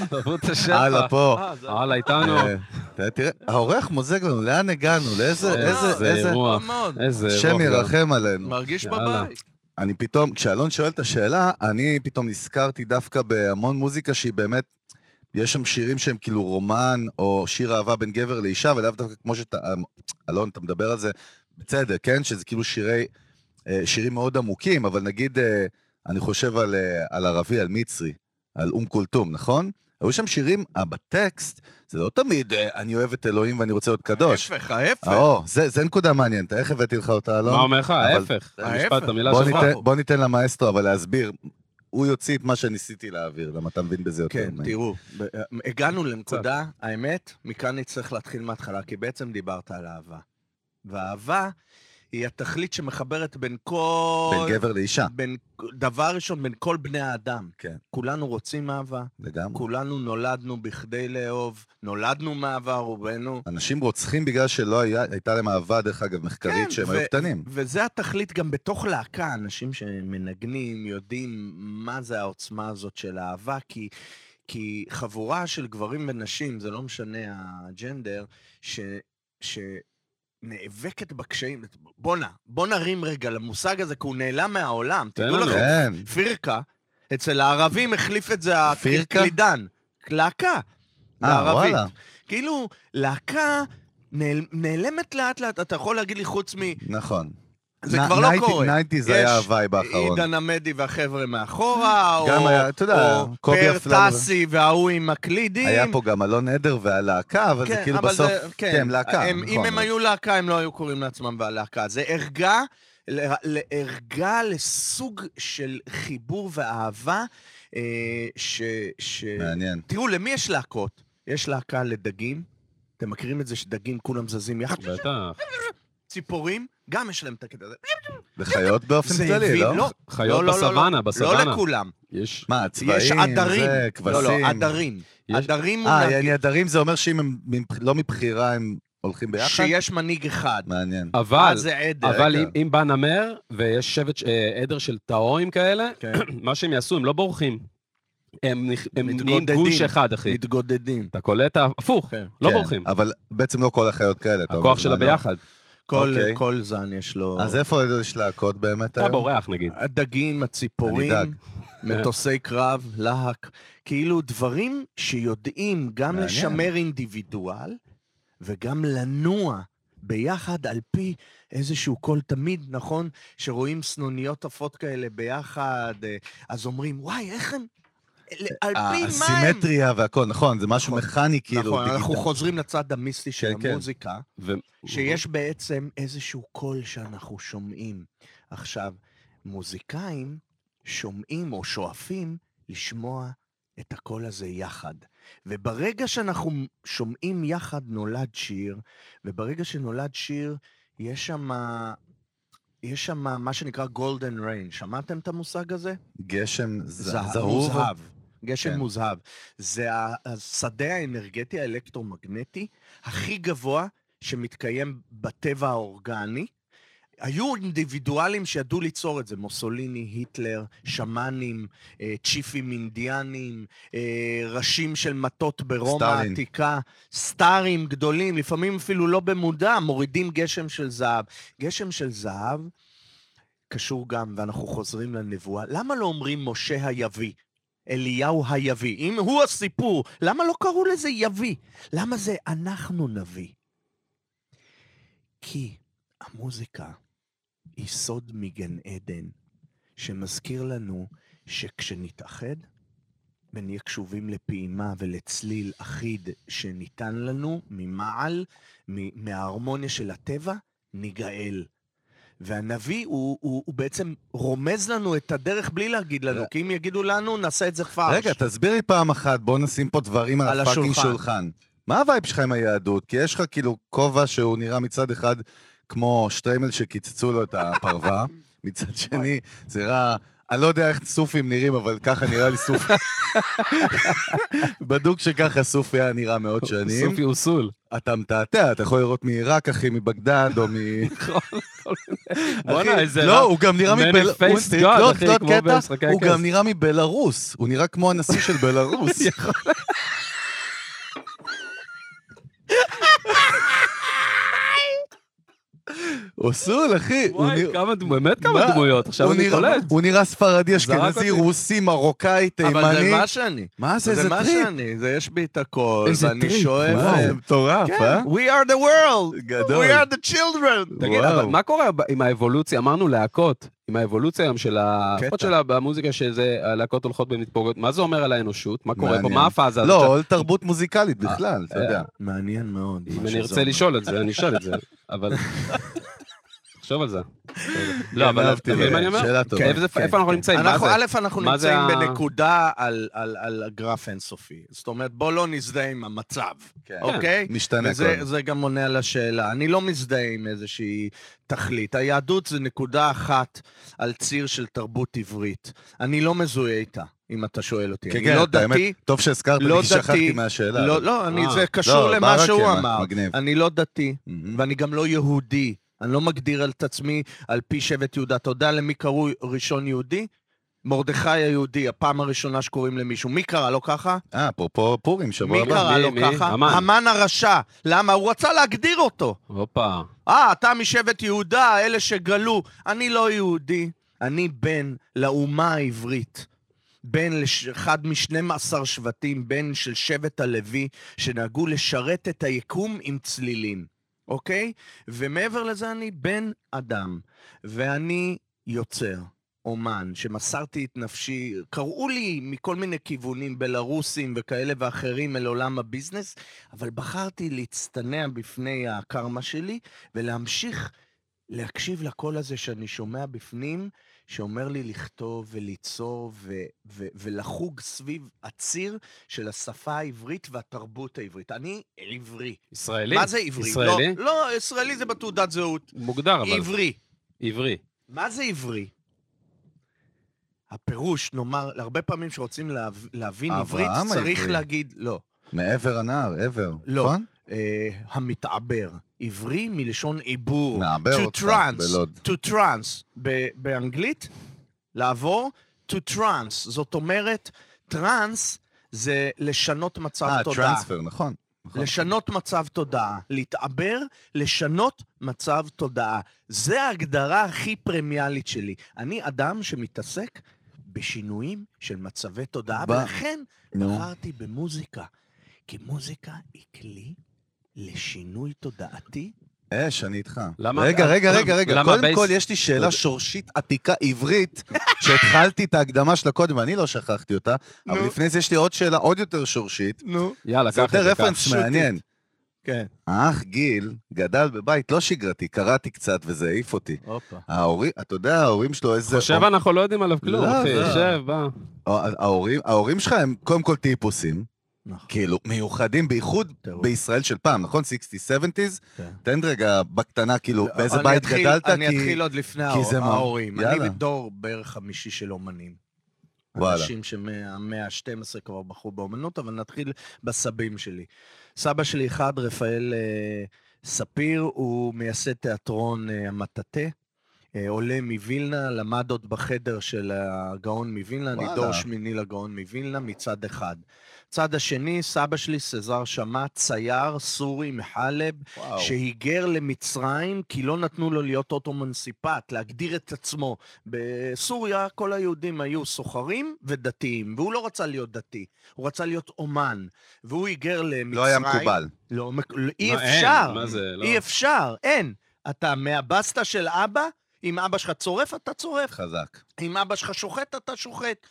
תרבות השפע. הלאה, פה. אה, הלאה, איתנו. אה, ת- תראה, העורך מוזג לנו, לאן הגענו? לאיזה, איזה, איזה איזה... אירוע. איזה השם רוח גם. ירחם עלינו. מרגיש. בבית. אני פתאום, כשאלון שואל את השאלה, אני פתאום נזכרתי דווקא בהמון מוזיקה שהיא באמת, יש שם שירים שהם כאילו רומן, או שיר אהבה בין גבר לאישה, ולאו דווקא כמו שאתה, אלון, אתה מדבר על זה בצדק, כן? שזה כאילו שירי, אה, שירים מאוד עמוקים, אבל נגיד, אה, אני חושב על, אה, על ערבי, על מצרי, על אום כולתום, נכון? היו שם שירים, בטקסט, זה לא תמיד, אה, אני אוהב את אלוהים ואני רוצה להיות קדוש. ההפך, ההפך. או, זה, זה נקודה מעניינת, איך הבאתי לך אותה, אלון? מה אומר לך? אבל- ההפך. ההפך. המשפט, המילה בוא שלך. ניתן, בוא ניתן למאסטרו אבל להסביר. הוא יוציא את מה שניסיתי להעביר, למה אתה מבין בזה יותר כן, ממני. תראו, ב- הגענו לנקודה, האמת, מכאן נצטרך להתחיל מההתחלה, כי בעצם דיברת על אהבה. והאהבה היא התכלית שמחברת בין כל... בין גבר לאישה, בין, דבר ראשון, בין כל בני האדם. כן, כולנו רוצים אהבה, לגמרי. כולנו נולדנו בכדי לאהוב, נולדנו מאהבה רובנו. אנשים רוצחים בגלל שלא היה, הייתה להם אהבה, דרך אגב, מחקרית, כן, שהם ו- היו קטנים. וזה התכלית גם בתוך להקה, אנשים שמנגנים, יודעים מה זה העוצמה הזאת של אהבה, כי, כי חבורה של גברים ונשים, זה לא משנה הג'נדר, ש... ש... נאבקת בקשיים, בואנה, בוא נרים רגע למושג הזה, כי הוא נעלם מהעולם. תן תדעו. לכם, כן, פירקה, אצל הערבים החליף את זה? הקלידן. להקה. אה. וואלה, כאילו, להקה נעל, נעלמת לאט לאט, אתה יכול להגיד לי חוץ מ... נכון. זה כבר לא קורה. ניינטי זה היה יש הווייב האחרון. עידן עמדי והחבר'ה מאחורה, גם או, היה, אתה יודע, או קובי פר אפללו. טסי וההוא עם הקלידים. היה פה גם אלון עדר והלהקה, אבל זה כן, כאילו אבל בסוף, זה- כן, להקה, הם, נכון. אם הם היו להקה, הם לא היו קוראים לעצמם והלהקה. זה ערגה, לערגה לסוג של חיבור ואהבה, אה, ש... ש... מעניין. תראו, למי יש להקות? יש להקה לדגים. אתם מכירים את זה שדגים כולם זזים יחד? בטח. ציפורים, גם יש להם את הקטע הזה. לחיות באופן כללי, לא? לא, חיות לא, לא, לא, בסוואנה, לא בסוואנה. לא לכולם. יש... מה, צבעים, יש עדרים. זה, לא, לא, כבשים. עדרים. יש- עדרים אה. יעני עדרים זה אומר שאם הם לא מבחירה הם הולכים ביחד? שיש מנהיג אחד. מעניין. אבל, זה עדר. אבל. אם, אם בא נמר ויש שבט, אה, עדר של טהורים כאלה, כן. מה שהם יעשו, הם לא בורחים. הם, הם נהיים. גוש אחד, אחי. מתגודדים. אתה קולט? הפוך, כן. לא כן, בורחים. אבל בעצם לא כל החיות כאלה. הכוח זה שלה מעניין. כל, אוקיי. כל זן יש לו... אז איפה יש להקות באמת אתה היום? בורח נגיד. הדגים, הציפורים. מטוסי קרב, להק. כאילו דברים שיודעים גם מעניין. לשמר אינדיבידואל וגם לנוע ביחד על פי איזשהו קול תמיד, נכון? שרואים סנוניות עפות כאלה ביחד, אה, אז אומרים, וואי, איך הם... על פי מה הם... הסימטריה והכל, נכון, זה משהו נכון, מכני כאילו. נכון, אנחנו. חוזרים לצד המיסטי של כן, כן. המוזיקה. שיש בעצם איזשהו קול שאנחנו שומעים. עכשיו, מוזיקאים שומעים או שואפים לשמוע את הקול הזה יחד. וברגע שאנחנו שומעים יחד נולד שיר, וברגע שנולד שיר, יש שם... יש שם מה שנקרא גולדן ריין. שמעתם את המושג הזה? גשם ז- זהב, זהוב? גשם כן. מוזהב. זה השדה האנרגטי האלקטרומגנטי הכי גבוה שמתקיים בטבע האורגני. היו אינדיבידואלים שידעו ליצור את זה, מוסוליני, היטלר, שמאנים, אה, צ'יפים אינדיאנים, אה, ראשים של מטות ברומא. העתיקה, סטארים גדולים, לפעמים אפילו לא במודע, מורידים גשם של זהב. גשם של זהב קשור גם, ואנחנו חוזרים לנבואה, למה לא אומרים משה היביא? אליהו היביא. אם הוא הסיפור, למה לא קראו לזה יביא? למה זה אנחנו נביא? כי המוזיקה היא סוד מגן עדן, שמזכיר לנו שכשנתאחד ונהיה קשובים לפעימה ולצליל אחיד שניתן לנו ממעל, מההרמוניה של הטבע, ניגאל. והנביא הוא, הוא, הוא בעצם רומז לנו את הדרך בלי להגיד לנו, כי אם יגידו לנו, נעשה את זה פרש. רגע, תסביר לי פעם אחת, בוא נשים פה דברים על על ה fucking. שולחן. מה ה vibe שלך עם היהדות? כי יש לך כאילו כובע שהוא נראה מצד אחד כמו שטריימל שקיצצו לו את הפרווה, מצד שני זה נראה... אני לא יודע איך סופים נראים, אבל ככה נראה לי סוף. בדוק שככה סופי היה נראה מאות שנים. סופי אוסול. אתה מתעתע, אתה יכול לראות מעיראק, אחי, מבגדד, או מ... בואנה, אחי, איזה לא. הוא גם נראה מבלרוס. לא, לא, קטע, הוא. גם נראה מבלרוס. הוא נראה כמו הנשיא של בלרוס. אוסול, אחי. הוא וואי, כמה דמויות, באמת כמה מה? דמויות, עכשיו הוא אני קולט. הוא נראה ספרדי, אשכנזי. רוסי, מרוקאי, אבל זה תימני. מה שאני. מה זה, זה איזה מה טריפ. שאני, זה יש בי את הכל, איזה ואני טריפ, שואף... וואו, אה, מטורף, כן, אה? We are the world, גדול. we are the children. תגיד. אבל מה קורה עם האבולוציה? אמרנו להקות, עם האבולוציה היום של ה... קטע. לפחות של ה- במוזיקה שזה, הלהקות הולכות ומתפוגגות, מה זה אומר על האנושות? מה קורה פה? מה הפאזה הזאת? לא, תרבות מוזיקלית בכלל, אתה אה, יודע. מעניין מאוד. אם מה אני ארצה. לשאול את זה, אני אשאל את זה, אבל... תחשוב על זה. לא, אבל אהבתי, אתה מבין מה אני אומר? שאלה טובה. איפה זה- כן, אנחנו כן. נמצאים? מה אנחנו, זה? א', אנחנו זה נמצאים בנקודה על- על על הגרף אינסופי. זאת אומרת, בוא לא נזדהה עם המצב, כן. אוקיי? משתנה וזה כל זה גם עונה על השאלה. אני לא מזדהה עם איזושהי תכלית. היהדות זה נקודה אחת על ציר של תרבות עברית. אני לא מזוהה איתה, אם אתה שואל אותי. כן, אני כן, לא את האמת, דתי, טוב שהזכרת לא לי, כי שכחתי דתי, מהשאלה. לא, לא, אני, אה, זה קשור לא, למה שהוא אמר. מגניב. אני לא דתי. ואני גם לא יהודי. אני לא מגדיר את עצמי על פי שבט יהודה. אתה יודע למי קראו ראשון יהודי? מרדכי היהודי, הפעם הראשונה שקוראים למישהו. מי קרא לו ככה? אה, אפרופו פורים, שבוע מי הבא. קרא מי- לו מי? ככה? המן. המן הרשע. למה? הוא רצה להגדיר אותו. הופה. אה, אתה משבט יהודה, אלה שגלו. אני לא יהודי, אני בן לאומה העברית. בן לאחד מ-12 שבטים, בן של שבט הלוי, שנהגו לשרת את היקום עם צלילים, אוקיי? ומעבר לזה אני בן אדם, ואני יוצר. אומן, שמסרתי את נפשי, קראו לי מכל מיני כיוונים, בלרוסים וכאלה ואחרים אל עולם הביזנס, אבל בחרתי להצטנע בפני הקרמה שלי ולהמשיך להקשיב לקול הזה שאני שומע בפנים, שאומר לי לכתוב וליצור ו- ו- ולחוג סביב הציר של השפה העברית והתרבות העברית. אני עברי. ישראלי? מה זה עברי? ישראלי? לא, לא, ישראלי זה בתעודת זהות. מוגדר אבל. עברי. עברי. מה זה עברי? הפירוש, נאמר, הרבה פעמים שרוצים להב... להבין עברית, צריך העברי. להגיד, לא, מעבר הנהר, עבר. לא. נכון? אה, המתעבר. עברי מלשון עיבור. to trance, בלוד. to trance. ב- באנגלית, לעבור, to trance. זאת אומרת, טראנס זה לשנות מצב אה, תודעה. טרנספר, נכון. נכון. לשנות מצב תודעה. להתעבר, לשנות מצב תודעה. זה ההגדרה הכי פרמיאלית שלי. אני אדם שמתעסק בשינויים של מצבי תודעה, ב- ולכן נו. בחרתי במוזיקה. כי מוזיקה היא כלי לשינוי תודעתי. אש, אני איתך. למה- רגע, רגע, רגע, רגע. למה קודם בייס- כל, יש לי שאלה שורשית עתיקה עברית, שהתחלתי את ההקדמה שלה קודם, ואני לא שכחתי אותה, אבל נו. לפני זה יש לי עוד שאלה עוד יותר שורשית. נו. יאללה, זה קח את יותר זה, קח. רפרנס. מעניין. כן. האח גיל גדל בבית לא שגרתי, קראתי קצת וזה העיף אותי. הופה. ההורים, אתה יודע, ההורים שלו איזה... חושב אנחנו לא יודעים עליו כלום, לא, אחי, לא. יושב, בא. ההורים, ההורים שלך הם קודם כל טיפוסים, נכון. כאילו, מיוחדים, בייחוד טירוף. בישראל של פעם, נכון? 60's, 70's? כן. תן רגע בקטנה, כאילו, באיזה אני בית אתחיל- גדלת? אני כי- אתחיל עוד לפני ההורים. יאללה. אני בדור בערך חמישי של אומנים. וואלה. אנשים שמהמאה ה-12 כבר בחרו באומנות, אבל נתחיל בסבים שלי. סבא שלי אחד, רפאל אה, ספיר, הוא מייסד תיאטרון אה, המטאטה. אה, עולה מווילנה, למד עוד בחדר של הגאון מווילנה, אני. דור שמיני לגאון מווילנה מצד אחד. צד השני, סבא שלי, סזר שמע, צייר סורי מחלב, וואו. שהיגר למצרים כי לא נתנו לו להיות אוטומנסיפט, להגדיר את עצמו. בסוריה כל היהודים היו סוחרים ודתיים, והוא לא רצה להיות דתי, הוא רצה להיות אומן. והוא היגר למצרים. לא היה מקובל. לא, מק- לא, אי אין? אפשר. מה זה, לא. אי אפשר, אין. אתה מהבסטה של אבא, אם אבא שלך צורף, אתה צורף. חזק. אם אבא שלך שוחט, אתה שוחט.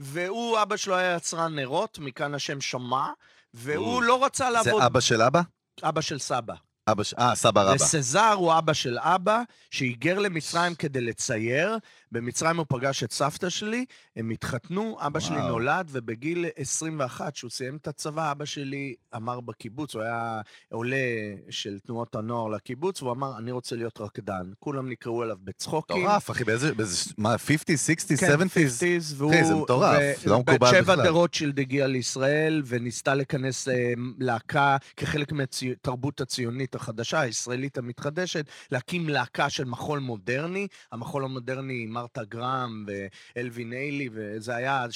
והוא, אבא שלו היה יצרן נרות, מכאן השם שמע, והוא לא רצה זה לעבוד... אבא של אבא? אבא של סבא. אבא. אה, סבא רבא. וסזר הוא אבא של אבא, שהיגר למצרים כדי לצייר. במצרים הוא פגש את סבתא שלי, הם התחתנו, אבא שלי וואו. נולד, ובגיל 21, כשהוא סיים את הצבא, אבא שלי אמר בקיבוץ, הוא היה עולה של תנועות הנוער לקיבוץ, והוא אמר, אני רוצה להיות רקדן. כולם נקראו אליו בצחוקים. מטורף, אחי, באיזה... באיזה... מה, 50, 60, כן, 70? 50s, והוא... אחי, זה מטורף, לא מקובל בת שבע בכלל. דה רוטשילד הגיע לישראל, וניסתה לכנס אה, להקה כחלק מהתרבות הציונית החדשה, הישראלית המתחדשת, להקים להקה של מחול מודרני. המחול המודרני, מרתה גרם ואלווין איילי, וזה היה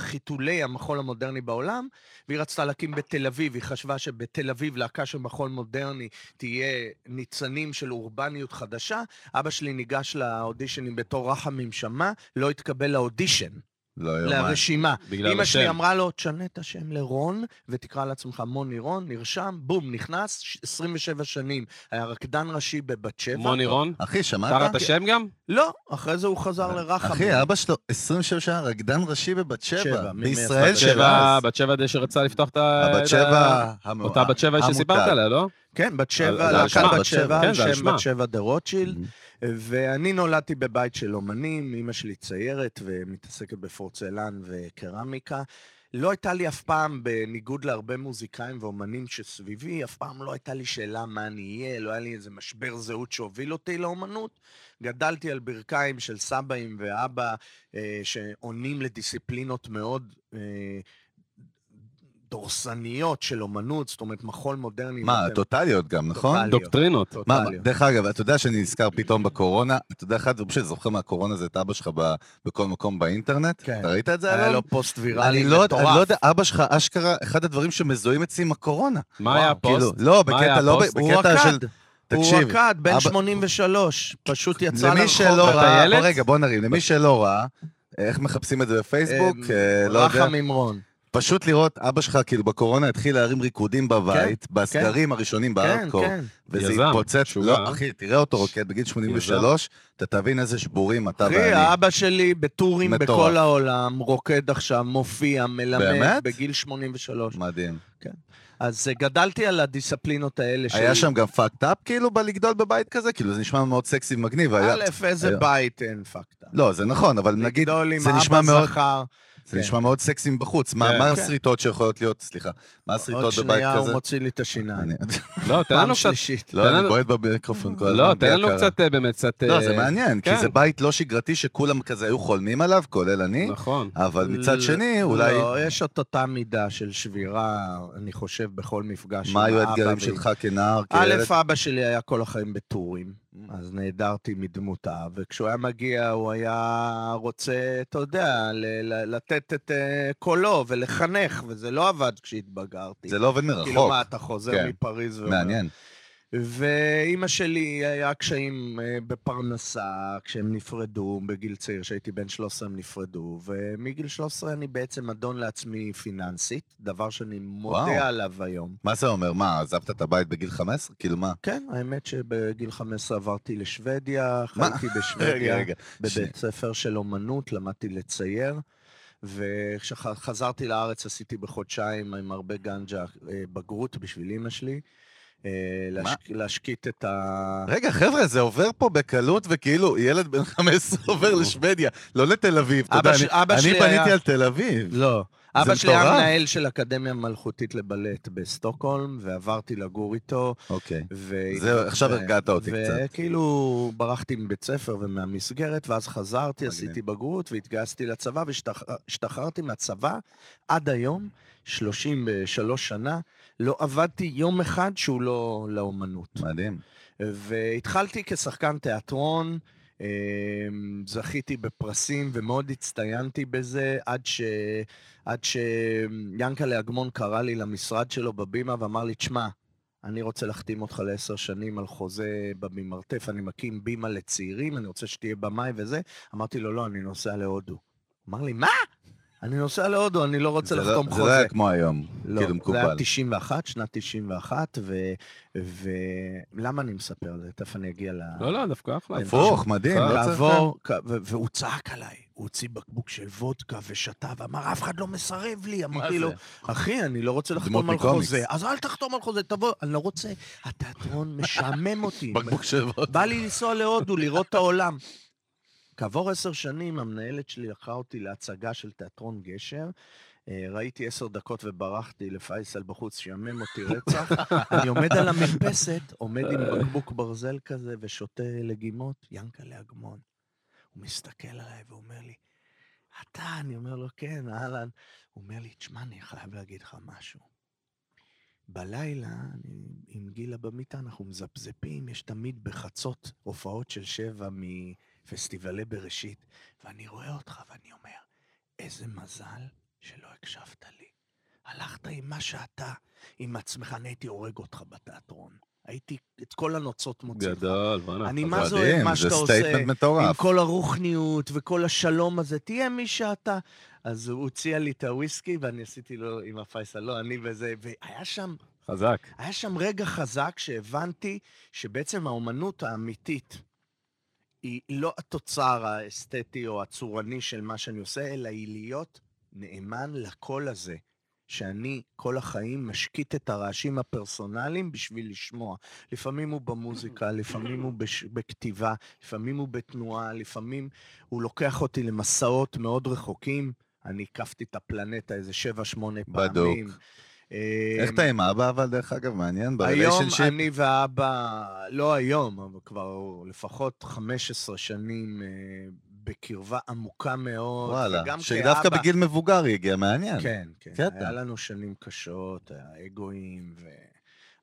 חיתולי המחול המודרני בעולם, והיא רצתה להקים בתל אביב, היא חשבה שבתל אביב להקה של מחול מודרני תהיה ניצנים של אורבניות חדשה. אבא שלי ניגש לאודישנים בתור רחמים שמע, לא התקבל לאודישן, לא. לרשימה. בגלל אמא שלי השם. אמרה לו, תשנה את השם לרון, ותקרא לעצמך מוני רון, נרשם, בום, נכנס, ש- 27 שנים. היה רקדן ראשי בבת שבע. מוני רון? אחי, שמעת? קראת השם גם? לא, אחרי זה הוא חזר לרחמים. אחי, אבא שלו 27 שנה רקדן ראשי בבת שבע. שבע, בישראל של שבע, אז. בת שבע די שרצה לפתוח את ה... הבת את שבע... המ- אותה בת שבע שסיפרת. עליה, לא? כן, בת שבע, להקת בת שבע, כן, שם. בת שבע דה רוטשילד. ואני נולדתי בבית של אומנים, אימא שלי ציירת ומתעסקת בפורצלן וקרמיקה. לא הייתה לי אף פעם, בניגוד להרבה מוזיקאים ואומנים שסביבי, אף פעם לא הייתה לי שאלה מה אני אהיה, לא היה לי איזה משבר זהות שהוביל אותי לאומנות. גדלתי על ברכיים של סבאים ואבא, אה, שעונים לדיסציפלינות מאוד אה, דורסניות של אומנות, זאת אומרת, מחול מודרני. מה, נותן- טוטליות גם, נכון? טוטליות. דוקטרינות. מה, טוטליות. דרך אגב, אתה יודע שאני נזכר פתאום בקורונה, אתה יודע, אחד שאני זוכר מהקורונה זה את אבא שלך ב- בכל מקום באינטרנט? כן. אתה ראית את זה, היה אלון? לו פוסט ויראלי לא, מטורף. אני לא יודע, אבא שלך אשכרה, אחד הדברים שמזוהים אצלי עם הקורונה. מה היה כאילו, הפוסט? לא, מה היה בקטע, לא, הפוסט? ב- הוא בקטע של... רקד, הוא תקשיב, רקד, בן אבא- 83, פשוט יצא למי לרחוב. שלא אתה ראה, רגע, בוא נרים, למי שלא ראה, איך מחפשים את זה בפייסבוק, אה, לא יודע. רחם ממרון. פשוט לראות, אבא שלך כאילו בקורונה התחיל להרים ריקודים בבית, בסגרים הראשונים כן, בארדקור, כן. וזה יזם, התפוצץ, משוגע. לא, אחי, תראה אותו רוקד בגיל 83, אתה תבין איזה שבורים אתה אחי, ואני. האבא שלי בטורים מטורף. בכל העולם, רוקד עכשיו, מופיע, מלמד, באמת? בגיל 83. מדהים. אז אה, גדלתי על הדיסציפלינות האלה של... היה שם גם פאקד אפ כאילו בלגדול בבית כזה? כאילו זה נשמע מאוד סקסי ומגניב. היה- א', איזה היה- בית אין פקטה. לא, זה נכון, אבל נגיד, לגדול עם זה נשמע אבא מאוד- זכר. זה כן. נשמע מאוד סקסי מבחוץ. מה כן. מה כן. הסריטות שיכולות להיות, סליחה, מה עוד הסריטות בבית שנייה הוא כזה? מוציא לי את השיניים. לא, תן לנו קצת... שלישית. לא, תן אני בועט במיקרופון כל הזמן. לא, תן לנו. קצת, אה, באמת, קצת... לא, אה, זה מעניין, כי כן. זה בית לא שגרתי שכולם כזה היו חולמים עליו, כולל אני, נכון. אבל מצד שני, אולי... לא, יש את אותה מידה של שבירה, אני חושב, בכל מפגש מה היו האתגרים שלך כנער, א', כילד? אבא שלי היה כל החיים בטורים. אז נעדרתי מדמותה, וכשהוא היה מגיע, הוא היה רוצה, אתה יודע, לתת את אה, קולו ולחנך, וזה לא עבד כשהתבגרתי. זה לא עובד כאילו, מרחוק, מה, אתה חוזר כן. מפריז ואומר... מעניין. ואימא שלי היה קשיים אה, בפרנסה כשהם נפרדו, בגיל צעיר, כשהייתי בן 13 הם נפרדו, ומגיל 13 אני בעצם אדון לעצמי פיננסית, דבר שאני מודה וואו. עליו היום. מה זה אומר? מה, עזבת את הבית בגיל 15? כאילו מה? כן, האמת שבגיל 15 עברתי לשוודיה? חייתי רגע, בשוודיה, רגע. בבית ספר של אומנות, למדתי לצייר, וכשחזרתי לארץ עשיתי בחודשיים עם הרבה גנג'ה אה, בגרות בשביל אימא שלי, להשק- להשקיט את ה... רגע, חבר'ה, זה עובר פה בקלות, וכאילו ילד בן 15 עובר לשוודיה, לא לתל אביב. אתה יודע, ש- אני- אני שלי פניתי היה- על תל אביב. לא. אבא שלי היה. מנהל של אקדמיה מלכותית לבלט בסטוקהולם, ועברתי לגור איתו. אוקיי. ו... עכשיו ו- הרגעת אותי קצת. וכאילו ברחתי מבית ספר ומהמסגרת, ואז חזרתי. עשיתי בגרות והתגייסתי לצבא, והשתחררתי מהצבא עד היום, 33 שנה, לא עבדתי יום אחד שהוא לא לאומנות. מדהים. והתחלתי כשחקן תיאטרון, אמ, זכיתי בפרסים ומאוד הצטיינתי בזה, עד, ש... עד שיאנקלה אגמון קרא לי למשרד שלו בבימה ואמר לי, תשמע, אני רוצה להחתים אותך לעשר שנים על חוזה בבימרתף, אני מקים בימה לצעירים, אני רוצה שתהיה במאי וזה. אמרתי לו, לא, אני נוסע להודו. אמר לי, מה? אני נוסע להודו, אני לא רוצה זה לא- לחתום זה חוזה. לא היה כמו היום, לא, כאילו זה מקובל. היה 91, שנת 91, ולמה אני מספר זה? תכף אני אגיע ל... לא, לא, דווקא אחלה. הפוך, מדהים, לא ו- והוא צעק עליי, הוא הוציא בקבוק של וודקה ושתה ואמר, אף אחד לא מסרב לי. אמרתי לו, זה? אחי, אני לא רוצה לחתום על. חוזה. אז אל תחתום על חוזה, תבוא. אני לא רוצה, התיאטרון משעמם אותי. בקבוק של וודקה. בא לי לנסוע להודו, לראות את העולם. כעבור עשר שנים, המנהלת שלי לקחה אותי להצגה של תיאטרון גשר. אה, ראיתי עשר דקות וברחתי לפייסל בחוץ, שיאמם אותי רצח. אני עומד על המרפסת, עומד עם בקבוק ברזל כזה ושותה לגימות, ינקלה אגמון. הוא מסתכל עליי ואומר לי, אתה? אני אומר לו, כן, אהלן. הוא אומר לי, תשמע, אני חייב להגיד לך משהו. בלילה, אני עם גילה במיטה, אנחנו מזפזפים, יש תמיד בחצות הופעות של שבע מפסטיבלי בראשית, ואני רואה אותך ואני אומר, איזה מזל שלא הקשבת לי. הלכת עם מה שאתה, עם עצמך, אני הייתי הורג אותך בתיאטרון. הייתי את כל הנוצות מוציא לך. גדול, בוא'נה. אני. מה זה אוהב מה זה שאתה עושה, statement עם מטורף. כל הרוחניות וכל השלום הזה, תהיה מי שאתה. אז הוא הציע לי את הוויסקי, ואני עשיתי לו עם הפייסל, לא, אני וזה, והיה שם, חזק. היה שם רגע חזק שהבנתי שבעצם האומנות האמיתית היא לא התוצר האסתטי או הצורני של מה שאני עושה, אלא היא להיות נאמן לקול הזה. שאני כל החיים משקיט את הרעשים הפרסונליים בשביל לשמוע. לפעמים הוא במוזיקה, לפעמים הוא בש... בכתיבה, לפעמים הוא בתנועה, לפעמים הוא לוקח אותי למסעות מאוד רחוקים. אני הקפתי את הפלנטה איזה שבע, שמונה בדוק. איך אמ, אתה עם אבא, אבל דרך אגב, מעניין, היום בריליישנשיפ? אני ואבא, לא היום, אבל כבר לפחות 15 שנים אה, בקרבה עמוקה מאוד. וואלה, שדווקא כאבא- בגיל מבוגר היא הגיעה, מעניין. כן, כן. קטע. היה לנו שנים קשות, אגואים, ו...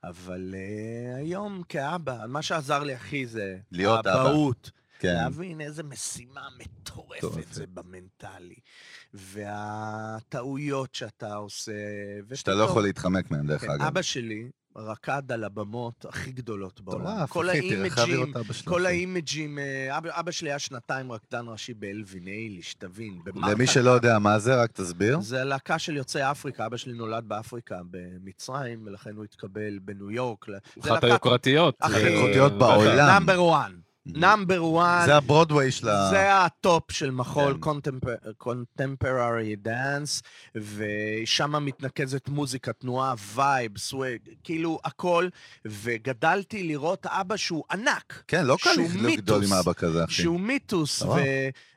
אבל uh, היום כאבא, מה שעזר לי הכי זה... להיות אבא. האבהות. כן. להבין איזה משימה מטורפת. זה במנטלי. והטעויות שאתה עושה. שאתה לא יכול להתחמק מהם, דרך כן, אגב. אבא שלי רקד על הבמות הכי גדולות בעולם. כל האימג'ים. כל האימג'ים, אה, אבא, אבא שלי היה שנתיים רקדן ראשי באלווין אייליש, תבין. במרקה למי שלא יודע מה זה, רק תסביר. זה להקה של יוצאי אפריקה, אבא שלי נולד באפריקה, במצרים, ולכן הוא התקבל בניו יורק. אחת היוקרתיות. הכי אה, היוקרתיות. בעולם. number 1. number 1. זה הברודוויי של ה... זה הטופ של מחול. contemporary dance, ושם מתנקזת מוזיקה, תנועה, vibe, swag, כאילו הכל, וגדלתי לראות אבא שהוא ענק. כן, לא קל לגדול עם אבא כזה, אחי. שהוא מיתוס,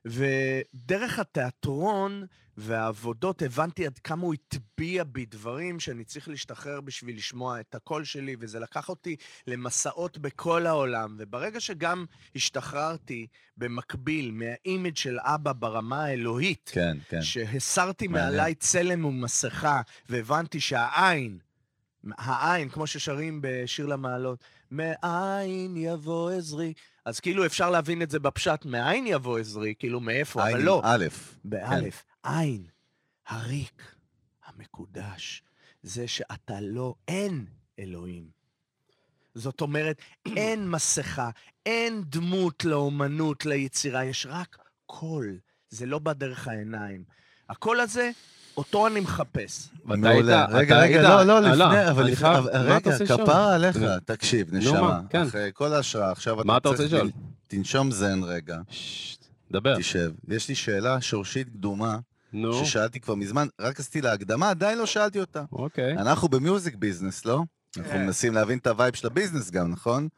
ודרך התיאטרון והעבודות הבנתי עד כמה הוא הטביע בי דברים שאני צריך להשתחרר בשביל לשמוע את הקול שלי, וזה לקח אותי למסעות בכל העולם. וברגע שגם השתחררתי במקביל מהאימג' של אבא ברמה האלוהית, כן, כן. שהסרתי. מעליי צלם ומסכה, והבנתי שהעין, העין, כמו ששרים בשיר למעלות, מאין יבוא עזרי. אז כאילו אפשר להבין את זה בפשט, מאין יבוא עזרי, כאילו מאיפה, אבל עין לא. עם א', באלף, עין, הריק, המקודש, זה שאתה לא, אין אלוהים. זאת אומרת, אין מסכה, אין דמות לאומנות, ליצירה, יש רק קול. זה לא בא דרך העיניים. הקול הזה, אותו אני מחפש. מעולה. היית- רגע, אתה רגע, היית- לא, לא, אה, לפני, אבל אני לפני, חייב- אבל אתה רגע? כפרה עליך, נו. תקשיב, נשמה, מה? כן. אחרי כל ההשראה, עכשיו מה אתה אתה רוצה צריך לשאול? תנשום זן רגע, ששש, דבר. תשב. יש לי שאלה שורשית קדומה, נו, ששאלתי כבר מזמן, רק עשיתי לה הקדמה, עדיין לא שאלתי אותה. אוקיי. אנחנו ב music business, לא? אנחנו כן. מנסים להבין את ה vibe של ה business גם, נכון?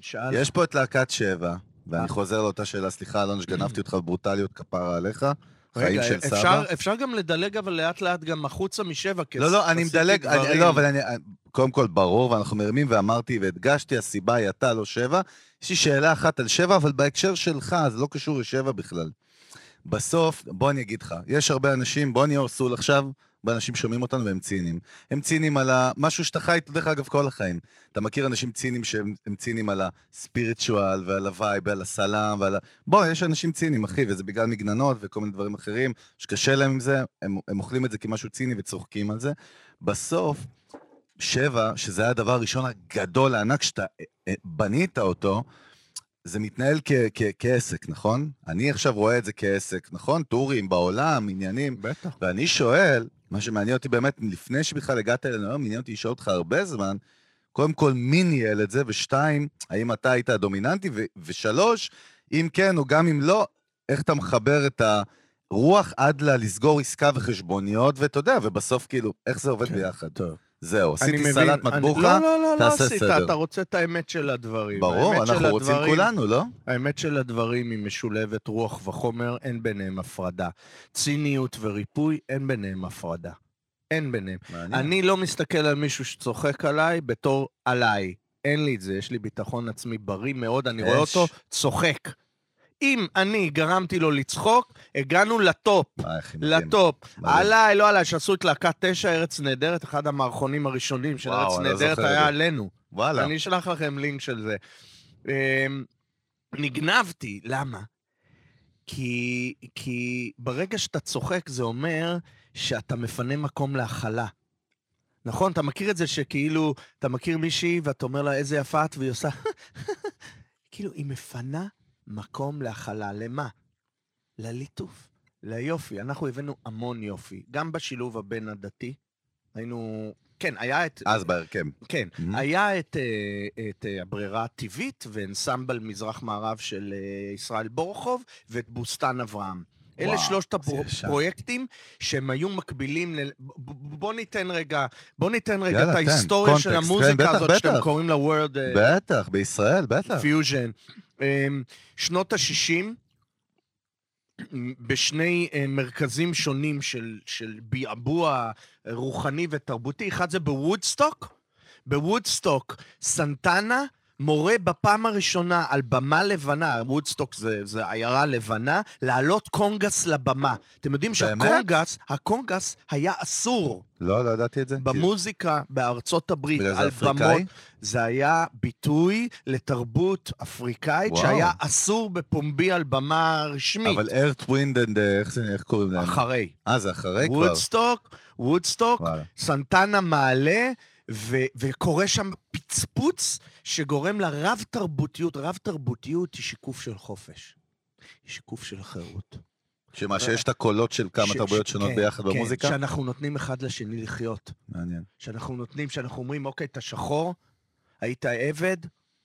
שאל. יש פה את להקת שבע, ואני אה. חוזר לאותה שאלה, סליחה, אלון, שגנבתי אותך בברוטליות, כפרה עליך. חיים רגע, של אפשר, סבא. אפשר גם לדלג אבל לאט לאט גם החוצה משבע, כי לא, לא, אני מדלג, אני-. לא, אבל אני, קודם כל, ברור, ואנחנו מרימים ואמרתי והדגשתי, הסיבה היא אתה, לא שבע. יש לי שאלה אחת על שבע, אבל בהקשר שלך, זה לא קשור לשבע בכלל. בסוף, בוא אני אגיד לך, יש הרבה אנשים, בוא נהיה אוסול עכשיו, הרבה אנשים שומעים אותנו והם ציניים. הם ציניים על. משהו שאתה חי דרך אגב, כל החיים. אתה מכיר אנשים ציניים שהם הם ציניים על ה spiritual ועל ה vibe ועל הסלאם ועל ה... בוא, יש אנשים ציניים, אחי, וזה בגלל מגננות וכל מיני דברים אחרים, שקשה להם עם זה, הם, הם אוכלים את זה כמשהו ציני וצוחקים על זה. בסוף, שבע, שזה היה הדבר הראשון הגדול, הענק, שאתה אה, אה, בנית אותו, זה מתנהל כ- כ- כעסק, נכון? אני עכשיו רואה את זה כעסק, נכון? טורים בעולם, עניינים. בטח. ואני שואל, מה שמעניין אותי באמת, לפני שבכלל הגעת אלינו היום, מעניין אותי לשאול אותך הרבה זמן, קודם כל, מי ניהל את זה? ושתיים, האם אתה היית הדומיננטי? ו- ושלוש, אם כן או גם אם לא, איך אתה מחבר את הרוח עד ללסגור עסקה וחשבוניות, ואתה יודע, ובסוף כאילו, איך זה עובד כן, ביחד? טוב. זהו, עשיתי מבין, סלט מטבוחה, לא, לא, לא, לא תעשה עשית, סדר. אתה רוצה את האמת של הדברים. ברור, אנחנו רוצים הדברים- כולנו, לא? האמת של הדברים היא משולבת רוח וחומר, אין ביניהם הפרדה. ציניות וריפוי, אין ביניהם הפרדה. אין ביניהם. מעניין. אני לא מסתכל על מישהו שצוחק עליי בתור עליי. אין לי את זה, יש לי ביטחון עצמי בריא מאוד, אני רואה אש. אותו צוחק. אם אני גרמתי לו לצחוק, הגענו לטופ. לטופ. עליי, לא עליי, שעשו את להקת תשע, ארץ נהדרת, אחד המערכונים הראשונים של ארץ לא נהדרת היה. עלינו. וואלה. אני אשלח לכם לינק של זה. אמ, נגנבתי, למה? כי, כי ברגע שאתה צוחק זה אומר שאתה מפנה מקום להכלה. נכון? אתה מכיר את זה שכאילו, אתה מכיר מישהי ואתה אומר לה איזה יפה את, והיא עושה... כאילו, היא מפנה מקום להכלה. למה? לליטוף, ליופי. אנחנו הבאנו המון יופי, גם בשילוב הבין-עדתי. היינו... כן, היה את... אז בהרכב. כן, Mhm. היה את, אה, את אה, הברירה הטבעית ואנסמבל מזרח-מערב של אה, ישראל בורחוב ואת בוסתן אברהם. אלה וואו, שלושת. הפרויקטים שהם היו מקבילים ל... בוא ניתן רגע, בוא ניתן רגע יאללה, את ההיסטוריה של המוזיקה כן, בטח, הזאת שאתם. קוראים לה World אה, בטח, בישראל, בטח. פיוז'ן. אמ, שנות ה-60, בשני אה, מרכזים שונים של, של ביעבוע רוחני ותרבותי, אחד זה בוודסטוק. בוודסטוק, סנטנה מורה בפעם הראשונה על במה לבנה, וודסטוק זה, זה עיירה לבנה, להעלות קונגס לבמה. אתם יודעים? שהקונגס, הקונגס היה אסור לא, לא ידעתי את זה. במוזיקה בארצות הברית, על אפריקאי? במות. זה היה ביטוי לתרבות אפריקאית וואו. שהיה אסור בפומבי על במה רשמית. אבל Earth, Wind, איך זה, איך קוראים להם? אחרי. אה, זה אחרי כבר. וודסטוק, וודסטוק. סנטנה מעלה, ו- וקורה שם פצפוץ שגורם לרב-תרבותיות. רב-תרבותיות היא שיקוף של חופש. היא שיקוף של חירות. שמה, שיש את הקולות של כמה ש- תרבויות ש- שונות כן, ביחד כן, במוזיקה? שאנחנו נותנים אחד לשני לחיות. מעניין. שאנחנו נותנים, שאנחנו אומרים, אוקיי, אתה שחור, היית עבד,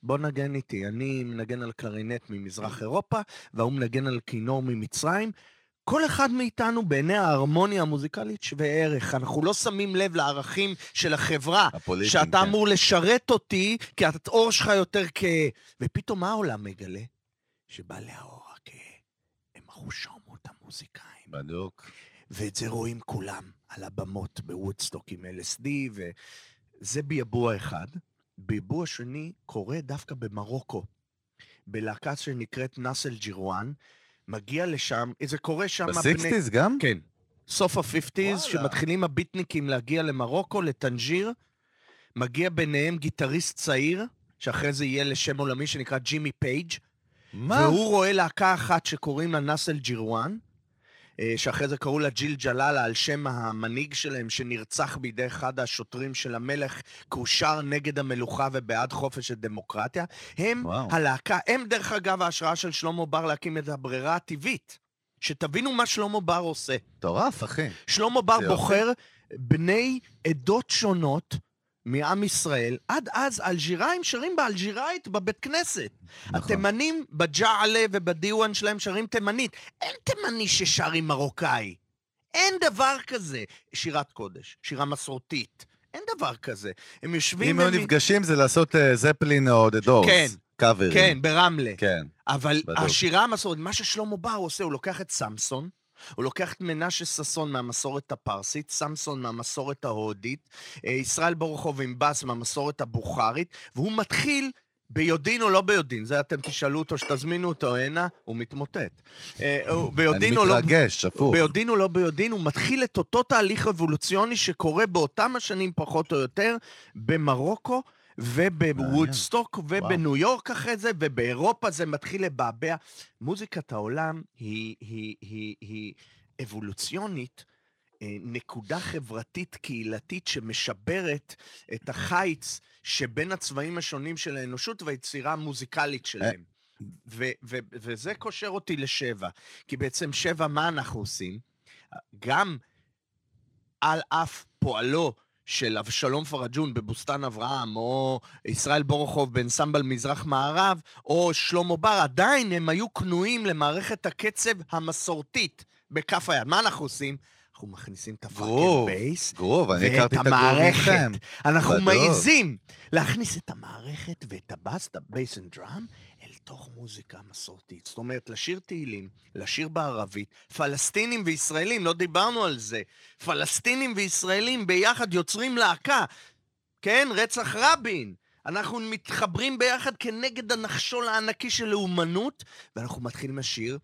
בוא נגן איתי. אני מנגן על קלרינט ממזרח אירופה, וההוא מנגן על כינור ממצרים. כל אחד מאיתנו בעיני ההרמוניה המוזיקלית שווה ערך. אנחנו לא שמים לב לערכים של החברה, הפוליטיים, שאתה כן. אמור לשרת אותי, כי האור שלך יותר כהה. ופתאום מה העולם מגלה? שבעלי האור הכהה הם אחושרמוטה מוזיקאים. בדיוק. ואת זה רואים כולם על הבמות בוודסטוק עם LSD, וזה ביעבוע אחד. ביעבוע שני קורה דווקא במרוקו, בלהקה שנקראת נאס אל-ע'יוואן, מגיע לשם, זה קורה שם... ב sixties גם? כן. סוף ה-50's, וואלה. שמתחילים הביטניקים להגיע למרוקו, לטנג'יר, מגיע ביניהם גיטריסט צעיר, שאחרי זה יהיה לשם עולמי שנקרא ג'ימי פייג', מה? והוא רואה להקה אחת שקוראים לה נאס אל-ע'יוואן, שאחרי זה קראו לה ג'יל ג'לאלה על שם המנהיג שלהם שנרצח בידי אחד השוטרים של המלך, כי הוא שר נגד המלוכה ובעד חופש הדמוקרטיה. הם וואו. הלהקה, הם דרך אגב ההשראה של שלמה בר להקים את הברירה הטבעית. שתבינו מה שלמה בר עושה. מטורף, אחי. שלמה בר. בוחר בני עדות שונות מעם ישראל. עד אז אלג'יראים שרים באלג'יראית בבית כנסת. נכון. התימנים בג'עלה ובדיוואן שלהם שרים תימנית. אין תימני ששר עם מרוקאי. אין דבר כזה. שירת קודש, שירה מסורתית. אין דבר כזה. הם יושבים... אם היו ומ- נפגשים זה לעשות אה, זפלין או דה דורס. כן, קאברים. כן, ברמלה. כן. אבל בדיוק. השירה המסורת, מה ששלמה בר עושה, הוא לוקח את סמסון, הוא לוקח את מנשה ששון מהמסורת הפרסית, סמסון מהמסורת ההודית, אה, ישראל ברוכוב עם בס מהמסורת הבוכרית, והוא מתחיל ביודעין או לא ביודעין, זה אתם תשאלו אותו, שתזמינו אותו הנה, הוא מתמוטט. אה, אני ביודעין או לא... מתרגש, הפוך. ביודעין או לא ביודעין, הוא מתחיל את אותו תהליך אבולוציוני שקורה באותם השנים פחות או יותר במרוקו ובוודסטוק ובניו יורק אחרי זה, ובאירופה זה מתחיל לבעבע. מוזיקת העולם היא, היא, היא, היא אבולוציונית, אה, נקודה חברתית קהילתית שמשברת את החיץ שבין הצבעים השונים של האנושות והיצירה המוזיקלית שלהם. ו- ו- וזה קושר אותי לשבע. כי בעצם שבע, מה אנחנו עושים? גם על אף פועלו של אבשלום פרג'ון בבוסתן אברהם, או ישראל בורוכוב באנסמבל מזרח-מערב, או שלמה בר, עדיין הם היו כנועים למערכת הקצב המסורתית בכף היד. מה אנחנו עושים? אנחנו מכניסים את ה fucking bass, groove, אני הכרתי את הגרוב. אנחנו. מעיזים להכניס את המערכת ואת הבס, את ה bass and drum, אל תוך מוזיקה מסורתית. זאת אומרת, לשיר תהילים, לשיר בערבית, פלסטינים וישראלים, לא דיברנו על זה. פלסטינים וישראלים ביחד יוצרים להקה. כן, רצח רבין. אנחנו מתחברים ביחד כנגד הנחשול הענקי של לאומנות, ואנחנו מתחילים לשיר.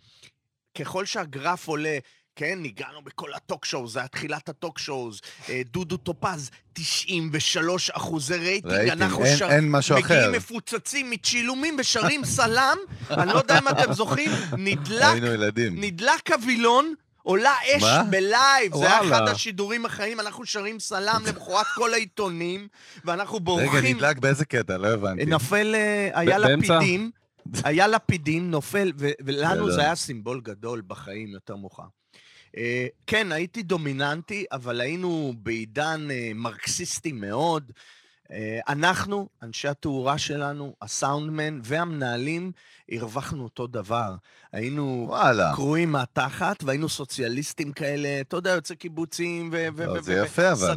ככל שהגרף עולה, כן, ניגנו בכל ה talk show, זה היה תחילת ה talk shows, אה, דודו טופז, 93 אחוזי רייטינג, רייטינג, אנחנו אין- שר... אין משהו אחר. מגיעים מפוצצים מצ'ילומים ושרים סלאם, אני לא יודע אם אתם זוכרים, נדלק. נדלק הווילון, עולה אש מה? ב live, זה היה וואלה. אחד השידורים החיים, אנחנו שרים סלאם למחרת כל העיתונים, ואנחנו רגע, בורחים. נדלק באיזה קטע? לא הבנתי. נופל, אה, היה? לפידים, היה לפידים, נופל, ולנו. זה היה סימבול גדול בחיים יותר מאוחר. אה, כן, הייתי דומיננטי, אבל היינו בעידן אה, מרקסיסטי מאוד. אה, אנחנו, אנשי התאורה שלנו, הסאונדמן והמנהלים, הרווחנו אותו דבר. היינו וואלה. קרועים מהתחת, והיינו סוציאליסטים כאלה, אתה יודע, יוצאי קיבוצים ו- ו- לא, ו- זה ו- יפה, אבל.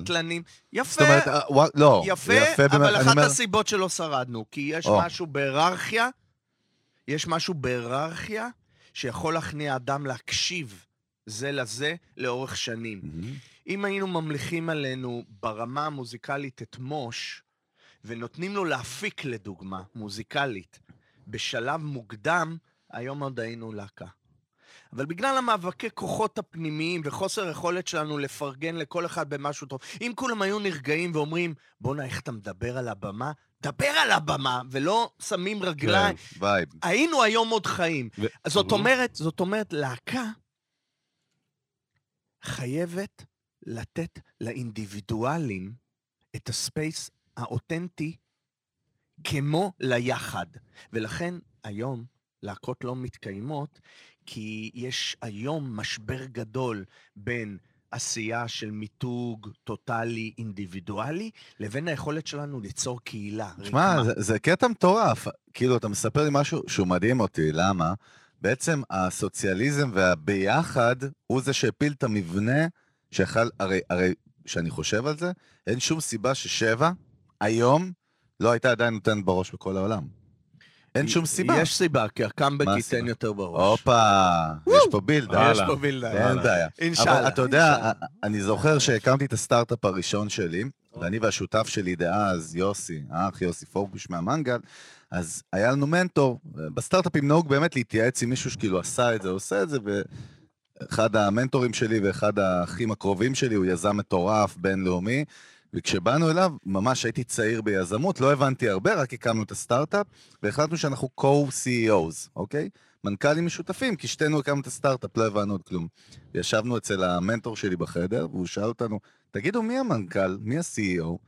יפה. זאת אומרת, לא, יפה, יפה, אבל באמת, אחת אומר- הסיבות שלא שרדנו, כי יש או. משהו בהיררכיה, יש משהו בהיררכיה שיכול להכניע אדם להקשיב זה לזה לאורך שנים. מהמם. אם היינו ממליכים עלינו ברמה המוזיקלית את מוש, ונותנים לו להפיק לדוגמה, מוזיקלית, בשלב מוקדם, היום עוד היינו להקה. אבל בגלל המאבקי כוחות הפנימיים וחוסר היכולת שלנו לפרגן לכל אחד במשהו טוב, אם כולם היו נרגעים ואומרים, בואנה, איך אתה מדבר על הבמה? דבר על הבמה, ולא שמים רגליים. כן, vibe. היינו היום עוד חיים. ו- זאת. אומרת, זאת אומרת, להקה חייבת לתת לאינדיבידואלים את ה space האותנטי כמו ליחד. ולכן היום להקות לא מתקיימות, כי יש היום משבר גדול בין עשייה של מיתוג טוטאלי אינדיבידואלי, לבין היכולת שלנו ליצור קהילה. שמע. זה, זה קטע מטורף. כאילו, אתה מספר לי משהו שהוא מדהים אותי, למה? בעצם הסוציאליזם והביחד הוא זה שהפיל את המבנה שיכל, הרי, הרי, כשאני חושב על זה, אין שום סיבה ששבע, היום, לא הייתה עדיין נותנת בראש בכל העולם. אין שום סיבה. יש סיבה, כי הקאמבק ייתן? יותר בראש. הופה, יש פה בילד. וואלה. יש פה בילדה. אין בעיה. אינשאללה. אבל אתה יודע, אינשאללה. אני זוכר שהקמתי את הסטארט-אפ הראשון שלי, ואני והשותף שלי דאז, יוסי, האח יוסי פורבוש מהמנגל, אז היה לנו מנטור. בסטארט-אפים נהוג באמת להתייעץ עם מישהו שכאילו עשה את זה, עושה את זה, ואחד המנטורים שלי ואחד האחים הקרובים שלי הוא יזם מטורף, בינלאומי, וכשבאנו אליו, ממש הייתי צעיר ביזמות, לא הבנתי הרבה, רק הקמנו את הסטארט-אפ, והחלטנו שאנחנו co-CEOs, אוקיי? מנכ"לים משותפים, כי שתינו הקמנו את הסטארט-אפ, לא הבנו עוד כלום. ישבנו אצל המנטור שלי בחדר, והוא שאל אותנו, תגידו, מי המנכ"ל? מי ה-CEO?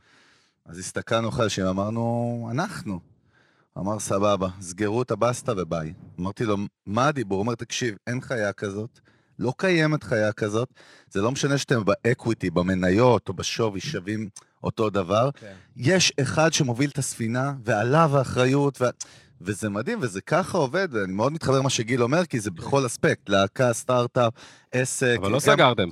אז הסתכלנו אחד השני, אמרנו, אנחנו. אמר, סבבה, סגרו את הבסטה וביי. אמרתי לו, מה הדיבור? הוא אומר, תקשיב, אין חיה כזאת, לא קיימת חיה כזאת, זה לא משנה שאתם באקוויטי, במניות או בשווי שווים אותו דבר, כן. יש אחד שמוביל את הספינה, ועליו האחריות, ו... וזה מדהים, וזה ככה עובד, ואני מאוד מתחבר למה שגיל אומר, כי זה בכל אספקט, להקה, סטארט-אפ, עסק. אבל לא גם- סגרתם.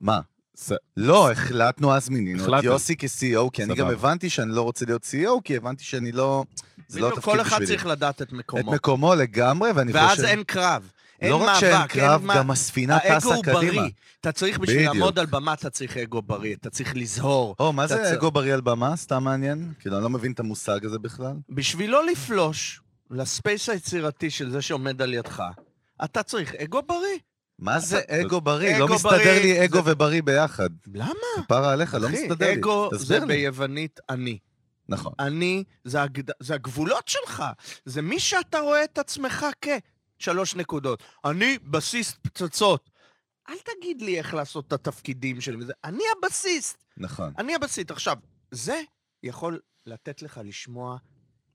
מה? ס- לא, החלטנו אז מינינו את. יוסי כ-CEO, כי אני גם. הבנתי שאני לא רוצה להיות CEO, כי הבנתי שאני לא... זה לא בדיוק, התפקיד כל אחד בשבילי. צריך לדעת את את מקומו. מקומו לגמרי, ואני ואז חושב... אין קרב. לא רק שאין קרב, גם הספינה האגו טסה הוא קדימה. בריא. אתה צריך בשביל. לעמוד על במה, אתה צריך אגו בריא. אתה צריך לזהור. או, מה זה אגו בריא על במה? סתם מעניין? כאילו, אני לא מבין את המושג הזה בכלל. בשביל לא לפלוש לספייס היצירתי של זה שעומד על ידך, אתה צריך אגו בריא. מה זה אגו בריא? לא מסתדר לי אגו ובריא ביחד. למה? כפרה עליך, לא מסתדר לי. אגו זה. ביוונית אני. נכון. אני, זה, הגד... זה הגבולות שלך. זה מי שאתה רואה את עצמך כ... שלוש נקודות. אני בסיסט פצצות. אל תגיד לי איך לעשות את התפקידים שלי וזה. אני הבסיסט. נכון. אני הבסיסט. עכשיו, זה יכול לתת לך לשמוע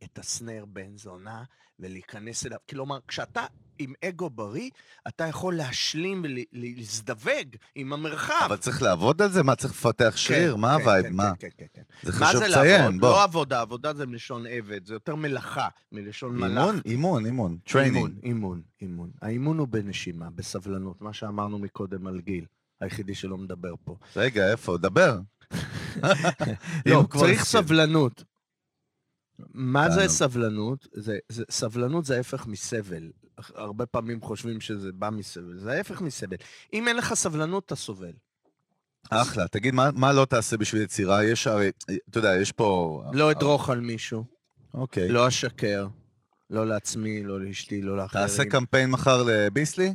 את ה snare בן זונה ולהיכנס אליו. כלומר, כשאתה עם אגו בריא, אתה יכול להשלים ולהזדווג עם המרחב. אבל צריך לעבוד על זה? מה, צריך לפתח שריר? כן, מה כן, ה vibe? כן, מה? כן, כן, כן. זה חשוב לציין? בוא. לא עבודה, עבודה זה מלשון עבד, זה יותר מלאכה מלשון מלאך. אימון, אימון, אימון. אימון, training. אימון, אימון. האימון הוא בנשימה, בסבלנות, מה שאמרנו מקודם על גיל, היחידי שלא מדבר פה. רגע, איפה? דבר. לא, צריך. סבלנות. מה זה. סבלנות? זה, זה, סבלנות זה ההפך מסבל. הרבה פעמים חושבים שזה בא מסבל, זה ההפך מסבל. אם אין לך סבלנות, אתה סובל. אחלה. תגיד, מה- מה לא תעשה בשביל יצירה? יש הרי, אתה יודע, יש פה... לא אדרוך על מישהו, אוקיי. לא אשקר, לא לעצמי, לא לאשתי, לא לאחרים. תעשה קמפיין מחר לביסלי?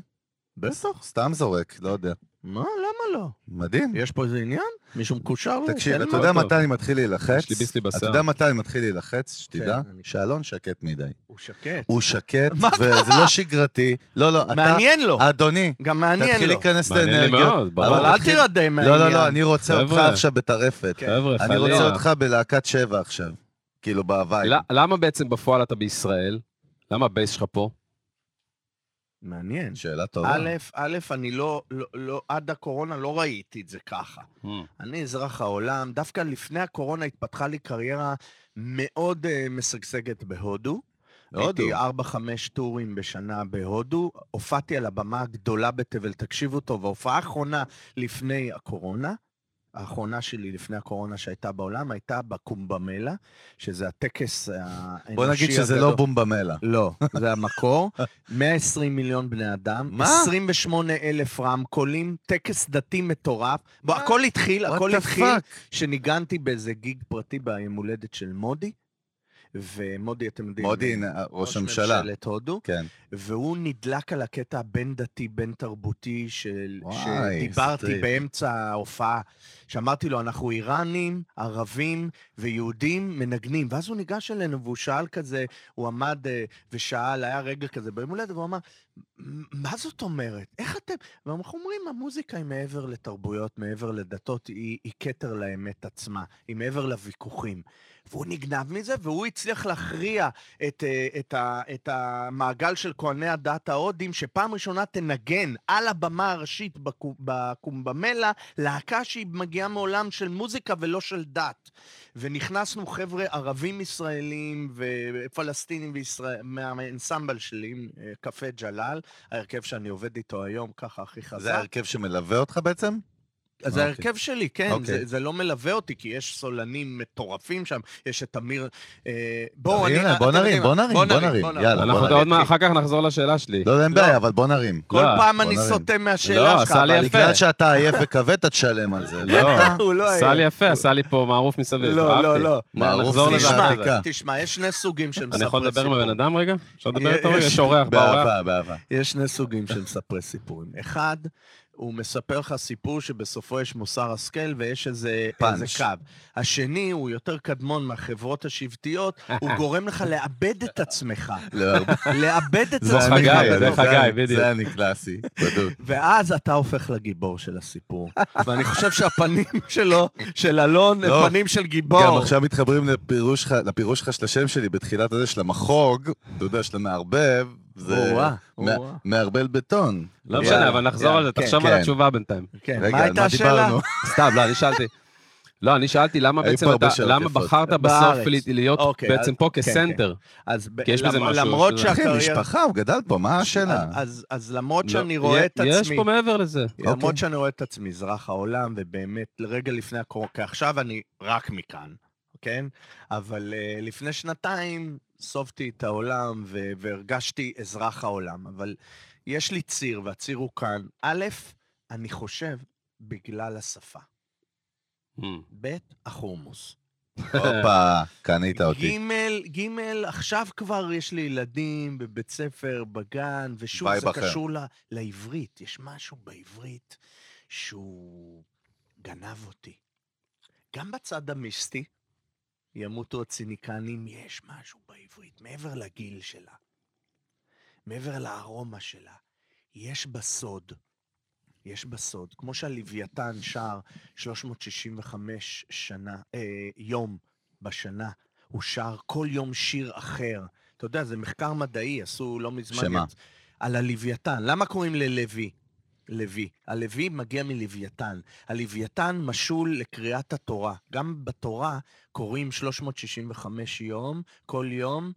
בטח. סתם זורק, לא יודע. מה, למה לא? מדהים. יש פה איזה עניין? מישהו מקושר? לי? תקשיב, אתה לו. יודע. מתי אני מתחיל להילחץ? יש לי ביסלי אתה בשיער. יודע מתי אני מתחיל להילחץ? שתדע, כן, אני- שאלון שקט מדי. הוא שקט. הוא שקט, וזה לא שגרתי. לא, לא, אתה... מעניין לו, אדוני, גם מעניין תתחיל לו. להיכנס מעניין לי לאנרגיות. אבל אל תתחיל- תירדם מהעניין. לא, לא, לא, אני רוצה אותך. עכשיו בטרפת. כן. חבר'ה, אני רוצה. אותך בלהקת שבע עכשיו. כאילו, בה vibe. ל- למה בעצם בפועל אתה בישראל? למה ה base שלך פה? מעניין. שאלה טובה. א', א', אני לא, לא, לא, עד הקורונה לא ראיתי את זה ככה. אני אזרח העולם, דווקא לפני הקורונה התפתחה לי קריירה מאוד uh, משגשגת בהודו. הודו. הייתי 4-5 טורים בשנה בהודו, הופעתי על הבמה הגדולה בתבל, תקשיבו טוב, ההופעה האחרונה לפני הקורונה, האחרונה שלי לפני הקורונה שהייתה בעולם, הייתה בקומבמלה, שזה הטקס האנושי בוא נגיד שזה הגדול. לא בומבמלה. לא, זה המקור. 120 מיליון בני אדם, מה? 28 אלף רמקולים, טקס דתי מטורף. בוא? הכל התחיל, הכל התחיל? שניגנתי באיזה גיג פרטי ביום הולדת של מודי, ומודי, אתם יודעים, מודי, אה, ראש הממשלה. ממשלת הודו, כן. והוא נדלק על הקטע הבין-דתי, בין-תרבותי, של, וואי, שדיברתי טריפ. באמצע ההופעה, שאמרתי לו, אנחנו איראנים, ערבים ויהודים מנגנים. ואז הוא ניגש אלינו והוא שאל כזה, הוא עמד אה, ושאל, היה רגע כזה ביום הולדת, והוא אמר, "מ- מה זאת אומרת? איך אתם... ואנחנו אומרים, המוזיקה היא מעבר לתרבויות, מעבר לדתות, היא, כתר לאמת עצמה, היא מעבר לוויכוחים. והוא נגנב מזה, והוא הצליח להכריע את, אה, את, ה, את המעגל של כהני הדת ההודים, שפעם ראשונה תנגן על הבמה הראשית בקו- בקומבמלה, להקה שהיא מגיעה מעולם של מוזיקה ולא של דת. ונכנסנו חבר'ה ערבים ישראלים ופלסטינים וישראל, מהאנסמבל שלי, אה, קפה ג'לאל, ההרכב שאני עובד איתו היום, ככה הכי חזק. זה ההרכב שמלווה אותך בעצם? אז זה אוקיי. ההרכב שלי, כן, אוקיי. זה, זה לא מלווה אותי, כי יש סולנים מטורפים שם, יש את אמיר... אה, בואו, אני... להם, בוא נרים, בוא מה? נרים, בוא נרים, יאללה, אנחנו בוא עוד נרים. מעט, אחר כך נחזור לשאלה שלי. לא, אין לא. בעיה, אבל בוא נרים. כל לא, פעם אני. סוטה מהשאלה לא, שלך, עשה לי אבל... יפה. בגלל שאתה עייף וכבד, אתה תשלם על זה. לא. הוא לא עשה היה. לי יפה, עשה לי פה מערוף מסביב. לא, לא. לא. מערוף נחזור לזה תשמע, יש שני סוגים של מספרי אני יכול לדבר עם סיפורים. הבן אדם רגע? אפשר לדבר יש- איתו רגע? יש אורח באורח. באהבה, באהבה. יש שני סוגים של מספרי סיפורים. אחד, הוא מספר לך סיפור שבסופו יש מוסר השכל ויש איזה. איזה קו. השני הוא יותר קדמון מהחברות השבטיות, הוא גורם לך לאבד את עצמך. לא, לאבד את זה עצמך. חגי, אני, זה חגי, בדיוק. זה אני קלאסי, בדיוק. ואז אתה הופך לגיבור של הסיפור. ואני חושב שהפנים שלו, של אלון, לא. הם פנים של גיבור. גם עכשיו מתחברים לפירוש שלך של השם שלי בתחילת הזה של המחוג, אתה יודע, של המערבב, זה. מערבל בטון. לא משנה, אבל נחזור יאללה, על זה, כן, תחשוב על כן. התשובה בינתיים. כן, רגע, מה הייתה השאלה? דיברנו? סתם, לא, אני שאלתי. לא, אני שאלתי למה בעצם אתה, למה. בחרת בסוף להיות אוקיי, בעצם אז- פה כן, כסנטר? כי יש בזה משהו למרות שזה- אחי, שהקריירה... משפחה, הוא גדל פה, מה השאלה? אז, אז למרות לא, שאני רואה את יש עצמי... פה מעבר לזה. למרות אוקיי. שאני רואה את עצמי מזרח העולם, ובאמת, לרגע לפני הקורונה, כי עכשיו אני רק מכאן, כן? אבל uh, לפני שנתיים סובתי את העולם ו- והרגשתי אזרח העולם. אבל יש לי ציר, והציר הוא כאן. א', אני חושב בגלל השפה. Hmm. ב', החומוס. הופה, קנית אותי. גימל, גימל, עכשיו כבר יש לי ילדים בבית ספר, בגן, ושוב, זה אחר. קשור ל, לעברית. יש משהו בעברית שהוא גנב אותי. גם בצד המיסטי, ימותו הציניקנים, יש משהו בעברית, מעבר לגיל שלה, מעבר לארומה שלה. יש בה סוד. יש בה סוד. כמו שהלוויתן שר 365 שנה, אה, יום בשנה, הוא שר כל יום שיר אחר. אתה יודע, זה מחקר מדעי, עשו לא מזמן... שמה? יצ- על הלוויתן. למה קוראים ללוי? לוי. הלוי מגיע מלוויתן. הלוויתן משול לקריאת התורה. גם בתורה קוראים 365 יום, כל יום,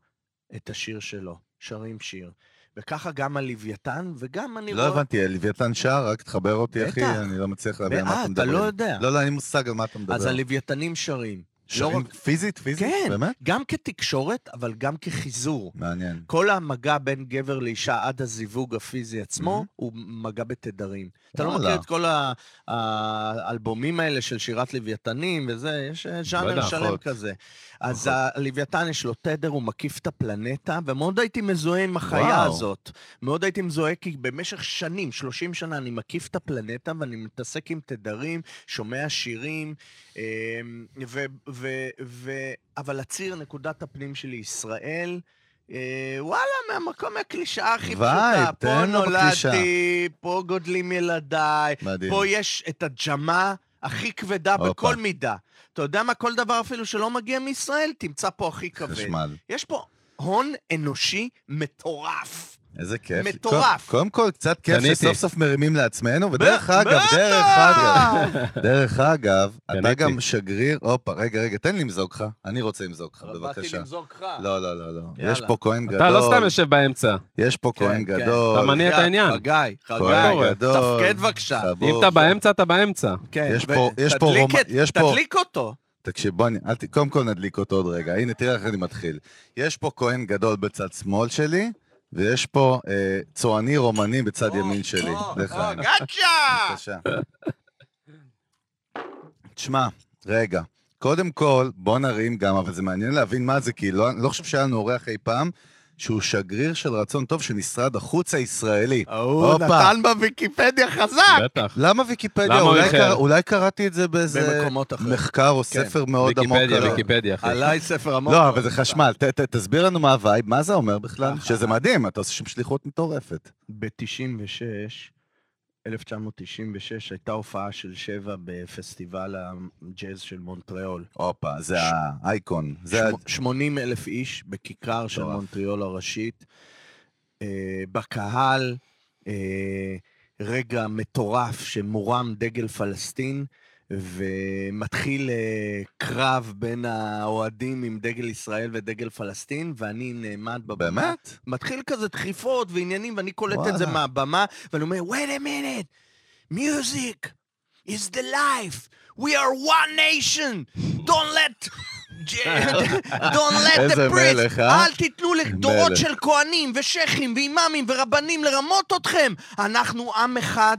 את השיר שלו. שרים שיר. וככה גם הלוויתן, וגם אני לא רואה... הבנתי, לוויתן שר, רק תחבר אותי, אחי. אני לא מצליח להבין על מה אה, אתה אתה מדבר. לא יודע. לא, לא, אין לי מושג על מה אתה מדבר. אז הלוויתנים שרים. שרים רק- פיזית? פיזית? כן. באמת? גם כתקשורת, אבל גם כחיזור. מעניין. כל המגע בין גבר לאישה עד הזיווג הפיזי עצמו, Mhm. הוא מגע בתדרים. אתה לא. מכיר את כל האלבומים האלה של שירת לוויתנים וזה, יש אה, ז'אנר יודע, שלם אחות. כזה. אז אחות. הלוויתן יש לו תדר, הוא מקיף את הפלנטה, ומאוד הייתי מזוהה עם החיה וואו. הזאת. מאוד הייתי מזוהה, כי במשך שנים, 30 שנה, אני מקיף את הפלנטה ואני מתעסק עם תדרים, שומע שירים, אמ, ו... ו, ו אבל הציר, נקודת הפנים שלי, ישראל, אה, וואלה, מהמקום מהקלישאה הכי פשוטה. פה. נולדתי, פה גודלים ילדיי, מדהים. פה יש את הג'מה הכי כבדה הופה. בכל מידה. אתה יודע מה? כל דבר אפילו שלא מגיע מישראל, תמצא פה הכי כבד. חשמל. יש פה הון אנושי מטורף. איזה כיף. מטורף. קודם כל, קצת כיף. שסוף סוף מרימים לעצמנו, ודרך אגב! דרך אגב, דרך אגב, אתה. גם שגריר, הופה, רגע, רגע, תן לי למזוג לך. אני רוצה למזוג לך, באתי בבקשה. למזוג לך. לא, לא, לא, לא. יש פה כהן גדול. אתה לא סתם יושב באמצע. יש פה כן, כהן כן. גדול. אתה מניע את העניין. חגי, חגי, גדול. תפקד בבקשה. אם אתה באמצע, אתה באמצע. כן, תדליק רומ- את- יש פה- תדליק אותו. תקשיב, בוא, אני- אל ת... קודם כל נדליק אותו עוד רגע. הנה, תראה איך אני מתחיל. יש פה כהן גדול בצד שמאל שלי, ויש פה אה, צועני רומני בצד או, ימין שלי. או, לך או, אני. גאצ'ה! בבקשה. תשמע, רגע. קודם כל, בוא נרים גם, אבל זה מעניין להבין מה זה, כי לא, לא חושב שהיה לנו אורח אי פעם, שהוא שגריר של רצון טוב של משרד החוץ הישראלי. הוא. נתן בוויקיפדיה חזק. בטח. למה ויקיפדיה? למה אולי? קרא, אולי קראתי את זה באיזה במקומות אחרים. מחקר או כן. ספר מאוד עמוק. ויקיפדיה. ויקיפדיה, אחי. עליי ספר עמוק. לא, אבל זה חשמל. ת, ת, תסביר לנו מה ה vibe, מה זה אומר בכלל? ככה. שזה מדהים, אתה עושה שם שליחות מטורפת. ב-96, 1996, הייתה הופעה של שבע בפסטיבל הג'אז של מונטריאול. הופה, זה האייקון. זה ה... 80 אלף איש בכיכר של. מונטריאול הראשית. אה, בקהל, אה, רגע מטורף שמורם דגל פלסטין, ומתחיל אה, קרב בין האוהדים עם דגל ישראל ודגל פלסטין, ואני נעמד בבמה. באמת? מתחיל כזה דחיפות ועניינים, ואני קולט את זה וואלה. מהבמה, ואני אומר, wait a minute, music is the life, we are one nation, don't let... Don't let the priest, אה? אל תיתנו לדורות. של כהנים ושייחים ואימאמים ורבנים לרמות אתכם. אנחנו עם אחד,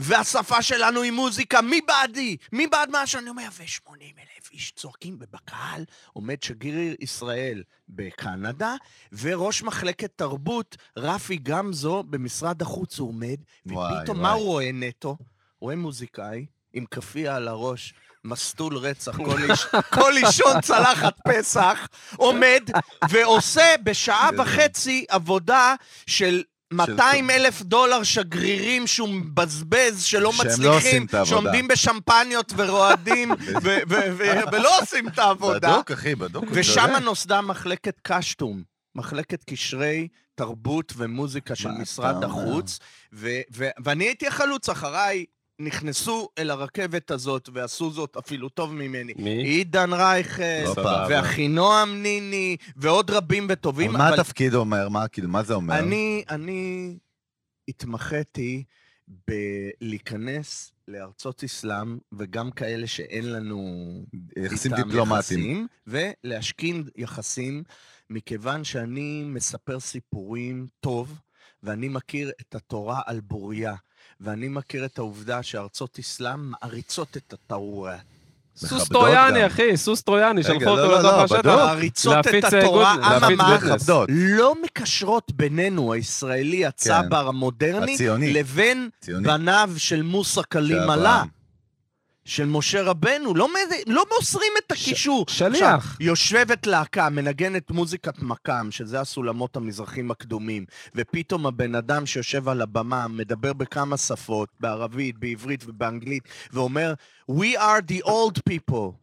והשפה שלנו היא מוזיקה. מי בעדי? מי בעד מה שאני אומר? ו-80 אלף איש צועקים, ובקהל עומד שגריר ישראל בקנדה, וראש מחלקת תרבות, רפי גמזו, במשרד החוץ הוא עומד, ופתאום. מה הוא רואה נטו? רואה מוזיקאי עם כאפיה על הראש. מסטול רצח, כל, איש, כל אישון צלחת פסח, עומד ועושה בשעה. וחצי עבודה של 200 אלף דולר שגרירים שהוא מבזבז, שלא לא מצליחים. שעומדים בשמפניות ורועדים, ולא עושים את העבודה. בדוק, אחי, בדוק. ושם. נוסדה מחלקת קשטום, מחלקת קשרי תרבות ומוזיקה של משרד? החוץ, ואני הייתי החלוץ, אחריי נכנסו אל הרכבת הזאת ועשו זאת אפילו טוב ממני. מי? עידן רייכל, הופה. ואחינועם ניני, ועוד רבים וטובים, אבל מה התפקיד אומר? מה, כאילו, מה זה אומר? אני, אני התמחיתי בלהיכנס לארצות אסלאם, וגם כאלה שאין לנו יחסים דיפלומטיים. יחסים, ולהשכין יחסים, מכיוון שאני מספר סיפורים טוב, ואני מכיר את התורה על בוריה, ואני מכיר את העובדה שארצות אסלאם מעריצות את התורה. סוס טרויאני. אחי, סוס טרויאני, שלחו לא, אותו לא, לתוך לא, השטח. מעריצות את אה, התורה, אממה. לא מקשרות בינינו, הישראלי הצבר המודרני, הציוני. לבין. בניו של מוסא. עלה, של משה רבנו. לא, לא מוסרים את הקישור. שליח. עכשיו, יושבת להקה, מנגנת מוזיקת מקאם, שזה הסולמות המזרחים הקדומים, ופתאום הבן אדם שיושב על הבמה מדבר בכמה שפות, בערבית, בעברית ובאנגלית, ואומר, We are the old people.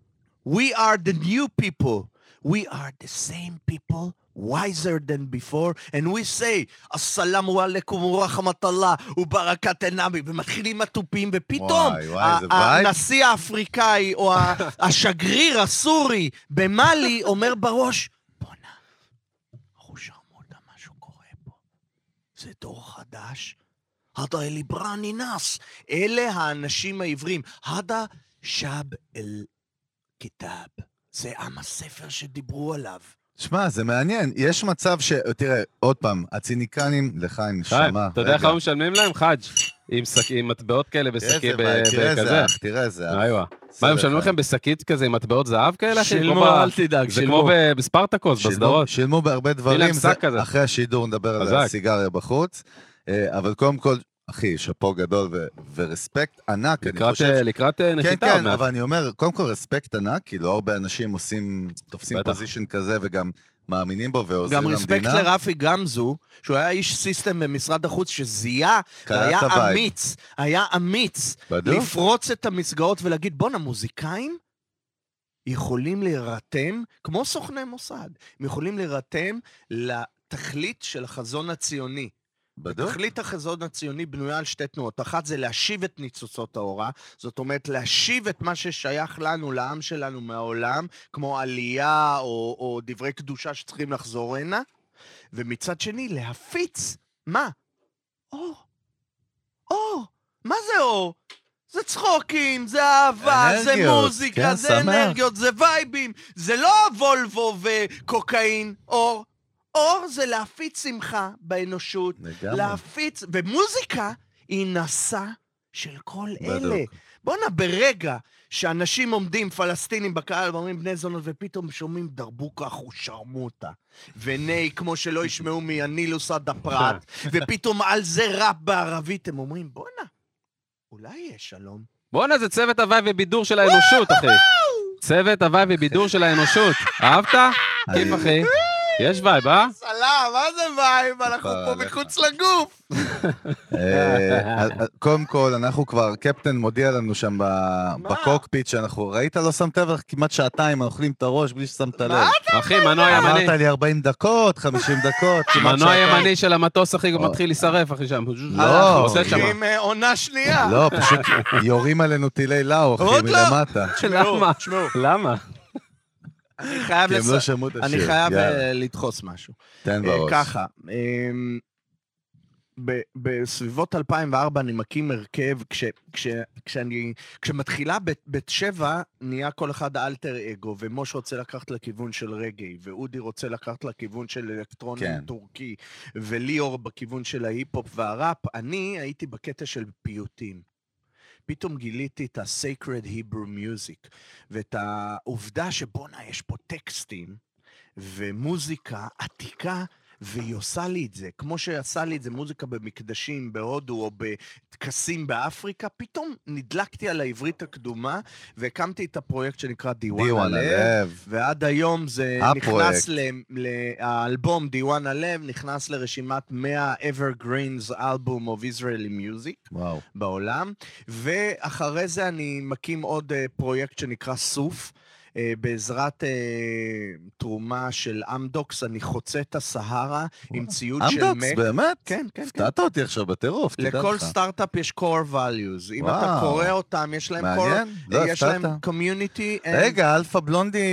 We are the new people. We are the same people, wiser than before, and we say, הסלאמו עליכום ורחמת-אללה וברכת עינמי, ומתחילים התופים, ופתאום וואי, וואי. הנשיא האפריקאי או השגריר הסורי במאלי אומר בראש, בואנה, אחו שרמוטה, משהו קורה פה. זה דור חדש? הדה אליברני נאס. אלה האנשים העברים. הדה שב אל כיתאב. זה עם הספר שדיברו עליו. שמע, זה מעניין. יש מצב ש... תראה, עוד פעם, הציניקנים, לחיים, חיים, נשמה. אתה יודע רגע. כמה משלמים להם? חאג' עם שק- עם מטבעות כאלה בשקי איזה vibe, תראה איזה בכזה. אח, תראה איזה אח. מה, הם משלמים חיים. לכם בשקית כזה עם מטבעות זהב כאלה? שילמו, אל תדאג, זה. כמו בספרטקוס, בסדרות. שילמו בהרבה דברים. אחרי השידור נדבר על. הסיגריה בחוץ. אה, אבל קודם כל, אחי, שאפו גדול ו- ו respect ענק, אני לקראת, חושב. אה, לקראת אה, כן, נחיתה כן, מעט. אבל אני אומר, קודם כל respect ענק, כי לא הרבה אנשים עושים, תופסים בטח. position כזה וגם מאמינים בו ועוזרים גם למדינה. respect לרפי גמזו, שהוא היה איש system במשרד החוץ, שזיהה, והיה ה vibe. אמיץ, היה אמיץ, בדיוק. לפרוץ את המסגרות ולהגיד, בואנה, מוזיקאים יכולים להירתם, כמו סוכני מוסד, הם יכולים להירתם לתכלית של החזון הציוני. בדיוק. תכלית החזון הציוני בנויה על שתי תנועות. אחת זה להשיב את ניצוצות האורה, זאת אומרת, להשיב את מה ששייך לנו, לעם שלנו מהעולם, כמו עלייה או, או דברי קדושה שצריכים לחזור הנה, ומצד שני, להפיץ, מה? אור. אור. מה זה אור? זה צחוקים, זה אהבה, זה אנרגיות, מוזיקה, כן, זה שמח. אנרגיות, זה וייבים. זה לא וולבו וקוקאין, אור. אור זה להפיץ שמחה באנושות, לגמרי. להפיץ, ומוזיקה היא נשא של כל בדיוק. אלה. בואנה, ברגע שאנשים עומדים, פלסטינים בקהל, ואומרים בני זונות, ופתאום שומעים דרבוקה אחושרמוטה, וני, כמו שלא ישמעו מהנילוס עד הפרת, ופתאום על זה ראפ בערבית, הם אומרים, בואנה, אולי יהיה שלום. בואנה, זה צוות הוואי ובידור של האנושות, אחי. צוות הוואי ובידור של האנושות. אהבת? כיף, אחי. יש vibe, אה? סלאם, מה זה vibe? אנחנו פה. מחוץ לגוף. אה, קודם כל, אנחנו כבר, קפטן מודיע לנו שם בקוקפיט שאנחנו, ראית? לא שמת לב, כמעט שעתיים, אוכלים את הראש בלי ששמת לב. אחי, מנוע ימני. אמרת לי 40 דקות, 50 דקות, כמעט מנוע שעתיים. ימני של המטוס, אחי. מתחיל להישרף, אחי, שם. לא, עושה שם. עם אה, עונה שנייה. לא, פשוט יורים עלינו טילי לאו, אחי, לא. מלמטה. למה? למה? אני חייב לא. שמעו את השיר. אני חייב אה, לדחוס משהו. תן אה, בראש. ככה, אמ, בסביבות 2004 אני מקים הרכב, כש, כש, כשאני, כשמתחילה בת שבע, נהיה כל אחד אלטר אגו, ומוש רוצה לקחת לכיוון של רגעי, ואודי רוצה לקחת לכיוון של אלקטרוני כן. טורקי, וליאור בכיוון של ההיפ-הופ והראפ. אני הייתי בקטע של פיוטים. פתאום גיליתי את ה-Sacred Hebrew Music, ואת העובדה שבואנה, יש פה טקסטים ומוזיקה עתיקה, והיא עושה לי את זה. כמו שעשה לי את זה מוזיקה במקדשים בהודו או בטקסים באפריקה, פתאום נדלקתי על העברית הקדומה, והקמתי את הפרויקט שנקרא דיוואן הלב. ועד היום זה הפרויקט. נכנס, ל, ל, האלבום דיוואן הלב נכנס לרשימת 100 Evergreens Album of Israeli Music. וואו. בעולם, ואחרי זה אני מקים עוד uh, פרויקט שנקרא סוף. אה, בעזרת אה, תרומה של אמדוקס, אני חוצה את הסהרה עם ציוד של אמדוקס, Mac. באמת? כן, כן, כן. הפתעת אותי עכשיו בטירוף, תדע לך. לכל סטארט-אפ יש core values. אם אתה וואו. קורא אותם, יש להם core... מעניין, לא יש להם הפתעת. community... and- רגע, אלפא בלונדי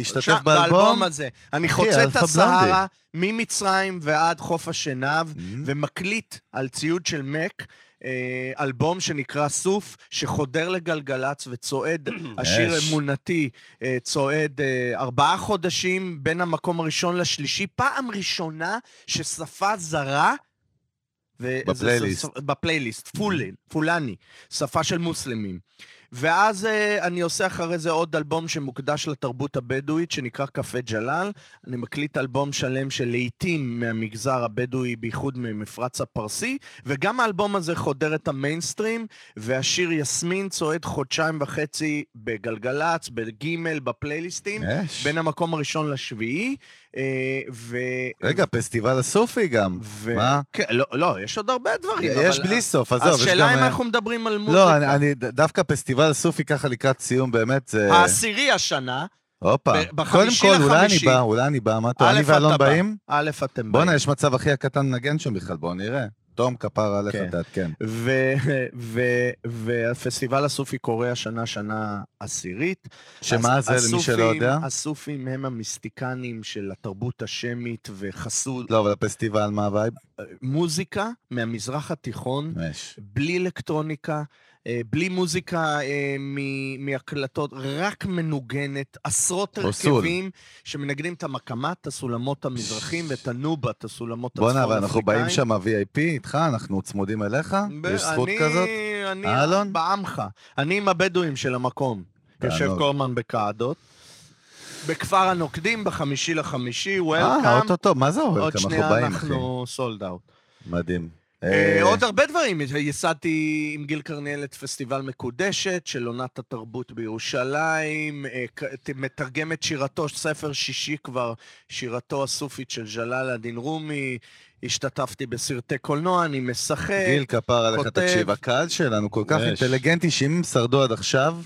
השתתף שם, באלבום? הזה. אני חוצה את הסהרה ממצרים ועד חוף השנהב, Mm. ומקליט על ציוד של Mac. אה, אלבום שנקרא סוף, שחודר לגלגלצ וצועד, השיר. אמונתי, אה, צועד אה, ארבעה חודשים בין המקום הראשון לשלישי, פעם ראשונה ששפה זרה, ו- בפלייליסט. בפלייליסט, פולין, פולני, שפה של מוסלמים. ואז uh, אני עושה אחרי זה עוד אלבום שמוקדש לתרבות הבדואית, שנקרא קפה ג'לאל. אני מקליט אלבום שלם של להיטים מהמגזר הבדואי, בייחוד ממפרץ הפרסי, וגם האלבום הזה חודר את המיינסטרים, והשיר יסמין צועד חודשיים וחצי בגלגלצ, בגימל, בפלייליסטים, אש. בין המקום הראשון לשביעי, אה, ו... רגע, פסטיבל הסופי גם. ו... מה? כן, לא, לא, יש עוד הרבה דברים. יש אבל- בלי סוף, עזוב, אז יש שאלה גם... אם אה, אנחנו מדברים על מוזיקה. לא, אני, אני, דווקא פסטיבל הסופי ככה לקראת סיום, באמת, זה... העשירי השנה, הופה. קודם כל, אולי אני. בא, אולי אני בא, מה אתה, אני ואלון בא. באים? א', אתם בואנה, באים. יש מצב אחי הקטן לנגן שם בכלל, בואו נראה. תום כפר עליך, כן. תעדכן. ו- ו- והפסטיבל הסופי קורה השנה שנה עשירית. שמה זה, למי שלא הסופים- יודע? הסופים הם המיסטיקנים של התרבות השמית וחסות לא, אבל הפסטיבל, מה הווייב? מוזיקה מהמזרח התיכון. בלי אלקטרוניקה, בלי מוזיקה אה, מהקלטות, רק מנוגנת, עשרות. הרכבים שמנגנים את המקמת, את הסולמות המזרחים ואת הנובה, את הסולמות בואנה, הצפון אבל אנחנו באים שם ה-VIP איתך, אנחנו צמודים אליך? יש זכות אני- כזאת? אני אה, אלון? בעמך. אני עם הבדואים של המקום. יושב הזמן בקעדות. בכפר הנוקדים, בחמישי לחמישי, אה, וולקאם. אוטוטו, מה זה עוד וולקאם? אנחנו שנייה באים, אחי. אנחנו סולד אאוט. מדהים. אה, אה, עוד הרבה דברים. ייסדתי עם גיל קרניאל את פסטיבל מקודשת של עונת התרבות בירושלים, אה, מתרגם את שירתו, ספר שישי כבר, שירתו הסופית של ג'לאל א-דין רומי, השתתפתי בסרטי קולנוע, אני משחק. גיל כפר עליך, כותב. תקשיב, הקהל שלנו כל כך יש. אינטליגנטי, שאם הם שרדו עד עכשיו,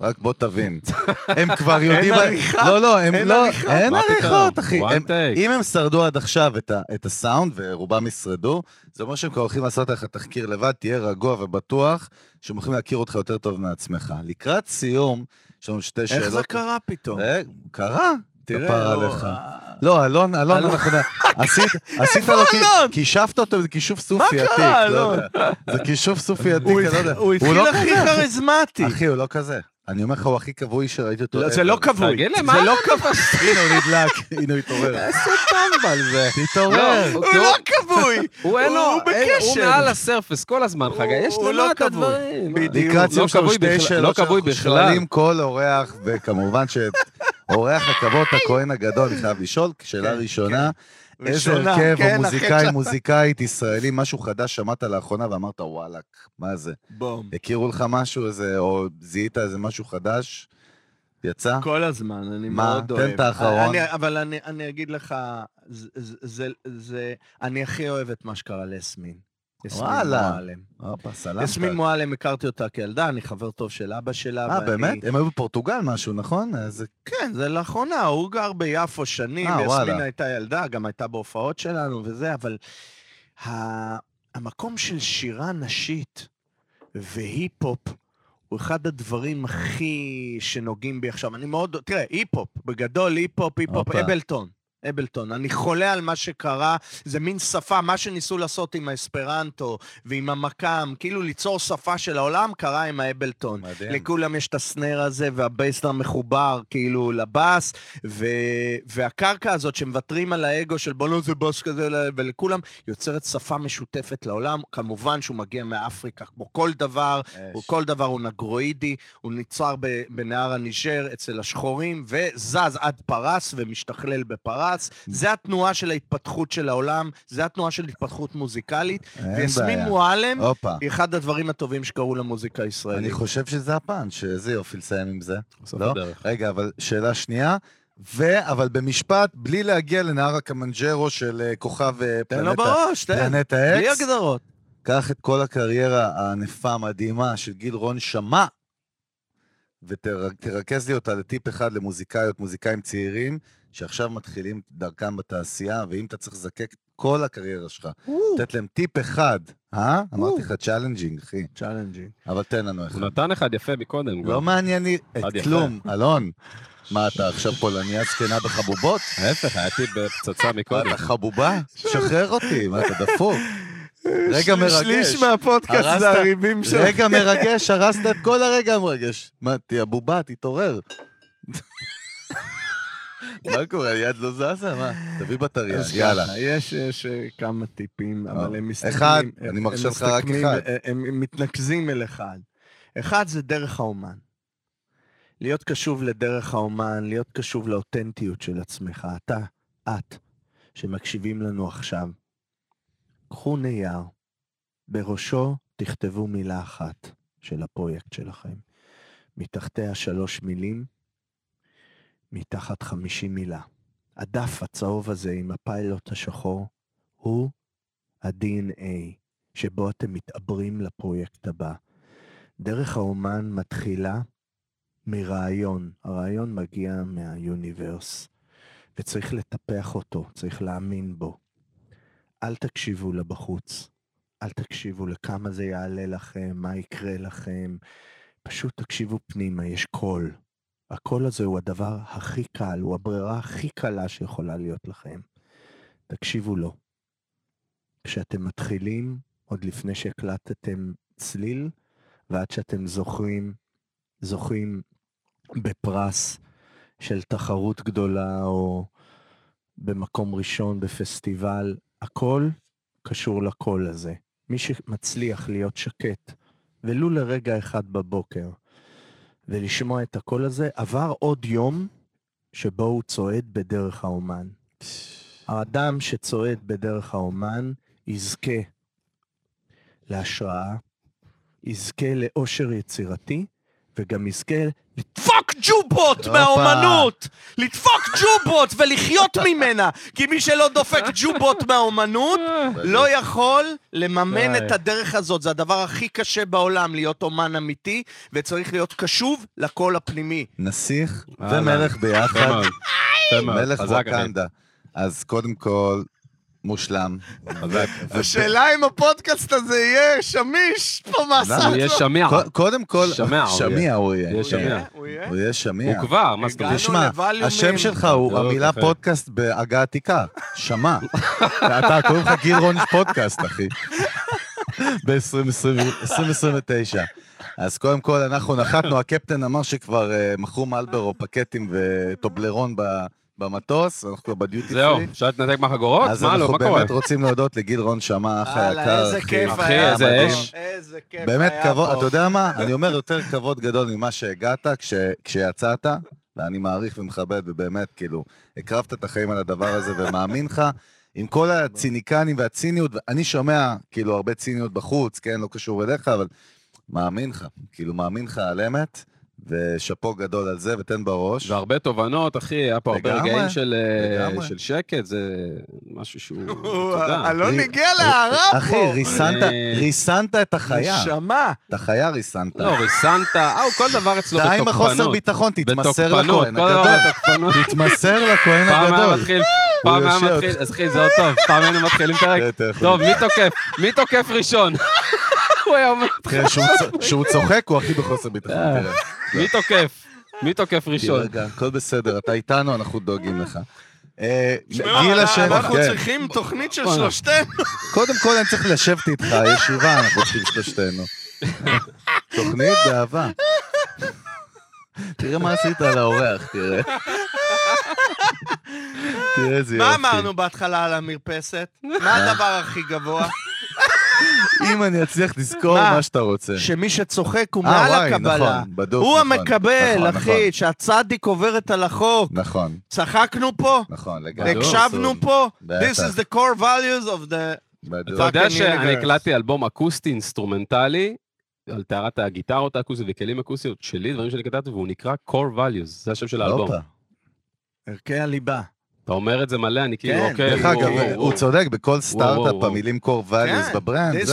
רק בוא תבין. הם כבר יודעים... עריכה? לא, לא, הם אין לא... עריכה? אין מה עריכות? אחי. One הם- take. אם הם שרדו עד עכשיו את ה- את הסאונד, ורובם ישרדו, זה אומר שהם כבר הולכים לעשות לך תחקיר לבד, תהיה רגוע ובטוח שהם הולכים להכיר אותך יותר טוב מעצמך. לקראת סיום, יש לנו שתי שאלות. איך זה קרה פתאום? אה, קרה. תראה, לא, עליך. לא, אלון, אלון. אנחנו... עשית, לו? כישפת אותו, זה כישוף סופי עתיק. קרה, לא אלון? יודע. זה כישוף סופי עתיק, הוא אני לא יודע. הוא התחיל לא הכי כזה. כריזמטי. אחי, הוא לא כזה. אני אומר לך, הוא הכי כבוי שראיתי אותו. לא, זה. לא כבוי. זה מה לא כבוי. הנה, הוא נדלק, הנה הוא התעורר. איזה טמבל זה. תתעורר. לא, הוא לא כבוי. הוא אין לו, הוא אין- הוא בקשר. מעל הסרפס כל הזמן, חגי, יש לו לא את. הדברים. בדיוק. לקראת לא סיום שלנו כבוי שתי בכלל, שאלות לא שאנחנו. שואלים כל אורח, וכמובן שאורח הכבוד, הכהן הגדול, אני חייב לשאול, שאלה כן, ראשונה, איזה ראשונה, הרכב כן, או מוזיקאי, מוזיקאית ישראלי, משהו חדש שמעת לאחרונה ואמרת, וואלאק, מה זה? בום. הכירו לך משהו, איזה, או זיהית איזה משהו חדש? יצא? כל הזמן, אני מה? מאוד תן אוהב. את האחרון. אני- אבל אני- אני אגיד לך, זה- זה- זה... אני הכי אוהב את מה שקרה ליסמין. יסמין וואלה. יסמין מועלם, הכרתי אותה כילדה, אני חבר טוב של אבא שלה. אה, באמת? הם היו בפורטוגל משהו, נכון? כן, זה לאחרונה, הוא גר ביפו שנים, אה, וואלה. הייתה ילדה, גם הייתה בהופעות שלנו וזה, אבל המקום של שירה נשית והיפ-הופ הוא אחד הדברים הכי שנוגעים בי עכשיו. אני מאוד, תראה, היפ-הופ, בגדול היפ-הופ, היפ-הופ. אבלטון. אבלטון. אני חולה על מה שקרה, זה מין שפה, מה שניסו לעשות עם האספרנטו ועם המקאם, כאילו ליצור שפה של העולם, קרה עם האבלטון. מדהים. לכולם יש את הסנר הזה, והבייסדרם מחובר כאילו לבאס, ו... והקרקע הזאת שמוותרים על האגו של בוא נעשה בוס כזה, ולכולם יוצרת שפה משותפת לעולם. כמובן שהוא מגיע מאפריקה, כמו כל דבר, הוא, כל דבר הוא נגרואידי, הוא נצר ב- בנהר הניג'ר אצל השחורים, וזז עד פרס ומשתכלל בפרס. זה התנועה של ההתפתחות של העולם, זה התנועה של התפתחות מוזיקלית, אין ויסמין. מועלם. היא אחד הדברים הטובים שקרו למוזיקה הישראלית. אני חושב שזה הפאנץ', איזה יופי לסיים עם זה. בסוף לא? הדרך. רגע, אבל שאלה שנייה, ו... אבל במשפט, בלי להגיע לנהר הקמנג'רו של אה, כוכב אה, תן לו פלנטה, בראש, תן. פלנטה בלי אקס, הגדרות. קח את כל הקריירה הענפה, המדהימה של גיל רון שמע, ותרכז לי אותה לטיפ אחד למוזיקאיות, מוזיקאים צעירים, שעכשיו מתחילים דרכם בתעשייה, ואם אתה צריך לזקק את כל הקריירה שלך, לתת להם טיפ אחד, אה? אמרתי לך challenging, אחי. challenging. אבל תן לנו אחד. הוא נתן אחד יפה מקודם. לא מעניין לי את. כלום, אלון. מה, אתה עכשיו פולניה זקנה בחבובות? ההפך, היה טיפ בפצצה מקודם. אתה חבובה? שחרר אותי, מה, אתה דפוק? רגע מרגש. שליש מהפודקאסט זה הריבים שלך. רגע מרגש, הרסת את כל הרגע המרגש. מה, תהיה בובה, תתעורר. מה קורה, היד לא זזה? מה? תביא בטריה, יאללה. יש, יש אה, כמה טיפים, אבל הם מסתכלים... אחד, אני מרשה לך רק אחד. אה, הם מתנקזים אל אחד. אחד זה דרך האומן. להיות קשוב לדרך האומן, להיות קשוב לאותנטיות של עצמך. אתה, את, שמקשיבים לנו עכשיו, קחו נייר, בראשו תכתבו מילה אחת של הפרויקט שלכם. מתחתיה שלוש מילים, מתחת חמישים מילה. הדף הצהוב הזה עם הפיילוט השחור הוא ה-DNA שבו אתם מתעברים לפרויקט הבא. דרך האומן מתחילה מרעיון. הרעיון מגיע מהיוניברס, וצריך לטפח אותו, צריך להאמין בו. אל תקשיבו לבחוץ, אל תקשיבו לכמה זה יעלה לכם, מה יקרה לכם. פשוט תקשיבו פנימה, יש קול. הקול הזה הוא הדבר הכי קל, הוא הברירה הכי קלה שיכולה להיות לכם. תקשיבו לו. כשאתם מתחילים, עוד לפני שהקלטתם צליל, ועד שאתם זוכרים, זוכים בפרס של תחרות גדולה, או במקום ראשון בפסטיבל, הכל קשור לקול הזה. מי שמצליח להיות שקט, ולו לרגע אחד בבוקר, ולשמוע את הקול הזה, עבר עוד יום שבו הוא צועד בדרך האומן. האדם שצועד בדרך האומן יזכה להשראה, יזכה לאושר יצירתי, וגם יזכה לדפוק ג'ובות. מהאומנות! לדפוק ג'ובות ולחיות ממנה! כי מי שלא דופק ג'ובות מהאומנות, לא יכול לממן. את הדרך הזאת. זה הדבר הכי קשה בעולם, להיות אומן אמיתי, וצריך להיות קשוב לקול הפנימי. נסיך. ומלך ביחד. מלך. ווקנדה. אז קודם כל, מושלם. השאלה אם הפודקאסט הזה יהיה שמיש פה למה? מהסרטון. הוא יהיה שמיע. קודם כל, שמיע הוא יהיה. הוא יהיה. שמיע. הוא יהיה? הוא יהיה שמיע. הוא כבר, מה זאת אומרת? תשמע. השם שלך הוא לא, המילה קפה. פודקאסט בעגה עתיקה, שמע. אתה, קוראים לך גיל רון פודקאסט, אחי. ב-2029. אז קודם כל, אנחנו נחתנו, הקפטן אמר שכבר אה, מכרו מלברו, פקטים וטובלרון ב- במטוס, אנחנו כבר בדיוטי זהו, פרי. אפשר להתנתק מהחגורות? אז מה לא, אנחנו מה קורה? באמת רוצים להודות לגיל רון שמע, אח היקר, איזה אחי. כיף אחי, היה איזה פה. אש. איזה כיף באמת היה כבוד, פה. אתה יודע מה? אני אומר יותר כבוד גדול ממה שהגעת כש, כשיצאת, ואני מעריך ומכבד, ובאמת, כאילו, הקרבת את החיים על הדבר הזה ומאמין לך, עם כל הציניקנים והציניות, ואני שומע, כאילו, הרבה ציניות בחוץ, כן, לא קשור אליך, אבל מאמין לך, כאילו, מאמין לך על אמת, ושאפו גדול על זה, ותן בראש. והרבה תובנות, אחי, היה פה הרבה רגעים של, אה. של שקט, זה משהו שהוא, הוא- אתה יודע. אלון רי- הגיע להערה פה. אחי, ריסנת, את החיה. נשמה. את החיה ריסנת. לא, ריסנת, אה, כל דבר אצלו די עם החוסר בתוקפנות. ביטחון, תתמסר בתוקפנות, לכהן הגדול. בתוקפנות. תתמסר לכהן הגדול. מתחיל, פעם היה. מתחיל, אז אחי, זה עוד טוב, פעם היינו מתחילים יכול- טוב, מי תוקף? מי תוקף ראשון? הוא היה אומר, תראה, שהוא צ- שהוא צוחק, הוא הכי בחוסר ביטחון, אה. מי תוקף? מי תוקף ראשון? רגע, הכל בסדר, אתה איתנו, אנחנו דואגים לך. אה, גיל השם, אנחנו כן. צריכים תוכנית של. שלושתנו. קודם כל אני צריך לשבת איתך, ישיבה, אנחנו צריכים שלושתנו. תוכנית באהבה. תראה מה עשית על האורח, תראה. תראה איזה יופי. מה אמרנו בהתחלה על המרפסת? מה הדבר הכי גבוה? אם אני אצליח לזכור מה? שאתה רוצה. שמי שצוחק הוא אה, מעל הקבלה. נכון, בדוק, הוא נכון, המקבל, נכון, אחי, שהצדיק עוברת על החוק. נכון, צחקנו פה? נכון, לגמרי. בדוק. הקשבנו פה? This is the core values of the... אתה יודע שאני. הקלטתי אלבום אקוסטי אינסטרומנטלי, על טהרת הגיטרות האקוסטיות וכלים אקוסטיות שלי, דברים שאני כתבתי, והוא נקרא core values, זה השם של האלבום. ערכי הליבה. אתה אומר את זה מלא, אני כאילו, כן, אוקיי. דרך אגב, הוא. צודק, בכל סטארט-אפ. המילים core values כן, ב brand,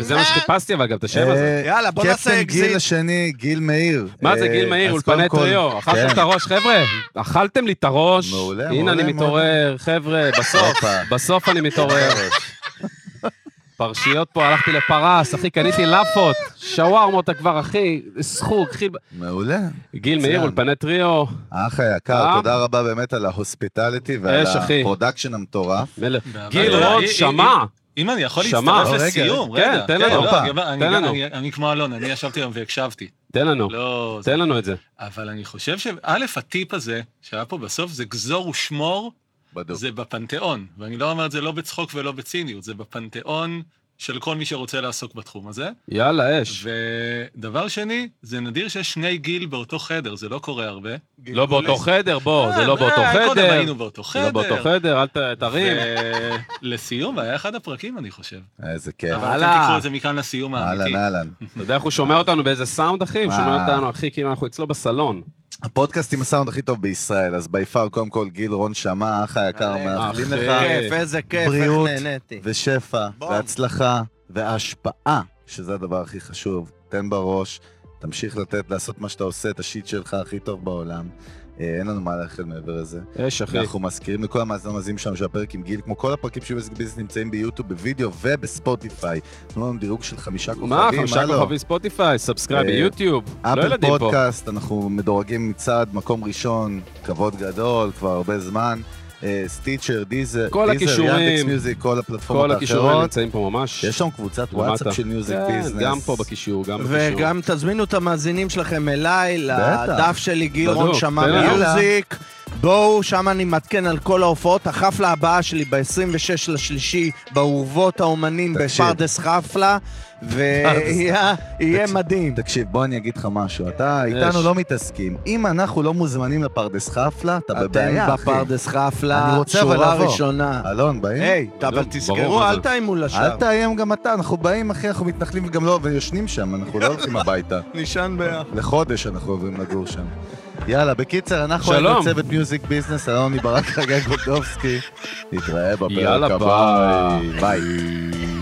זה מה שחיפשתי, אבל גם את השם הזה. אה, יאללה, בוא נעשה קפטן גיל אקזיט. השני, גיל מאיר. מה זה אה, גיל מאיר, אולפני טריו? אכלתם כן. את הראש, חבר'ה? אכלתם לי את הראש. מעולה, הנה מעולה, אני מתעורר, חבר'ה, בסוף. בסוף אני מתעורר. פרשיות פה, הלכתי לפרס, אחי, קניתי לאפות, שווארמות כבר, אחי, סחוג, חיל... מעולה. גיל מאיר. אולפני טריו, האח היקר, אה? תודה רבה באמת על ה hospitality ועל אחי. ה production המטורף. גיל רגע, רוד, אם- שמע. אם אני יכול. להצטרף רגע, לסיום, כן, רגע. תן כן, לנו. לא, תן לנו. אני- אני כמו אלון, אני ישבתי היום והקשבתי. תן לנו, לא... תן לנו את זה. אבל אני חושב שא', הטיפ הזה, שהיה פה בסוף, זה גזור ושמור, בדוק. זה בפנתיאון. ואני לא אומר את זה לא בצחוק ולא בציניות, זה בפנתיאון של כל מי שרוצה לעסוק בתחום הזה. יאללה, אש. ודבר שני, זה נדיר שיש שני גיל באותו חדר, זה לא קורה הרבה. לא באותו חדר, בוא, זה לא אה, באותו אה, קודם חדר. היינו באותו זה לא חדר. באותו חדר, אל ת- תרים. ולסיום, היה אחד הפרקים, אני חושב. איזה כיף. אבל. אתם תיקחו את זה מכאן לסיום האמיתי. אהלן, אהלן. אתה יודע איך הוא שומע אותנו באיזה סאונד, אחי? הוא שומע אה. אותנו, אחי, כאילו אנחנו אצלו בסלון. הפודקאסט עם הסאונד הכי טוב בישראל, אז ביפר, קודם כל, גיל רון שמע, האח היקר, מאחלים. לך כיף, איזה כיף, בריאות. ושפע. והצלחה, והשפעה, שזה הדבר הכי חשוב. תן בראש, תמשיך לתת, לעשות מה שאתה עושה, את ה shit שלך הכי טוב בעולם. אה, אין לנו מה לאחל מעבר לזה. אש, אחי. אנחנו מזכירים לכל המאזינים שלנו שהפרק עם גיל, כמו כל הפרקים של Music Business נמצאים ביוטיוב, בווידאו ובספוטיפיי. תנו לנו דירוג של חמישה כוכבים, מה, חמישה הלו. כוכבים ספוטיפיי, subscribe אה, ביוטיוב. לא Apple ילדים פה. פודקאסט, אנחנו מדורגים מצד מקום ראשון, כבוד גדול, כבר הרבה זמן. אה, Stitcher, Deezer, כל הכישורים. Yandex Music, כל הפלטפורמות כל הכישורים האחרות. נמצאים פה ממש. יש שם קבוצת. וואטסאפ של Music כן, Business. גם פה בקישור, גם בקישור. וגם תזמינו את המאזינים שלכם אליי. לדף שלי, גיל בדיוק, רון שמע. מיוזיק. בואו, שם אני מעדכן על כל ההופעות. החפלה הבאה שלי ב-26 לשלישי, באורוות האומנים. בפרדס חפלה, ויהיה. מדהים. תקשיב, בוא אני אגיד לך משהו, אתה איתנו לא מתעסקים. אם אנחנו לא מוזמנים לפרדס חפלה, אתה בבעיה, אתם אחי. בפרדס חפלה, אני רוצה אבל שורה. ראשונה. אלון, באים? היי, אבל ברור, תזכרו, אל? תאיימו לשער. אל תאיים גם אתה, אנחנו באים, אחי, אנחנו מתנחלים וגם לא, ויושנים שם, אנחנו לא הולכים הביתה. נשען ביחד. לחודש אנחנו עוברים לגור שם. יאללה, בקיצר, אנחנו. היינו צוות מיוזיק ביזנס, אלוני ברק חגי גולדובסקי. נתראה בפרק יאללה, הבא. ביי. ביי.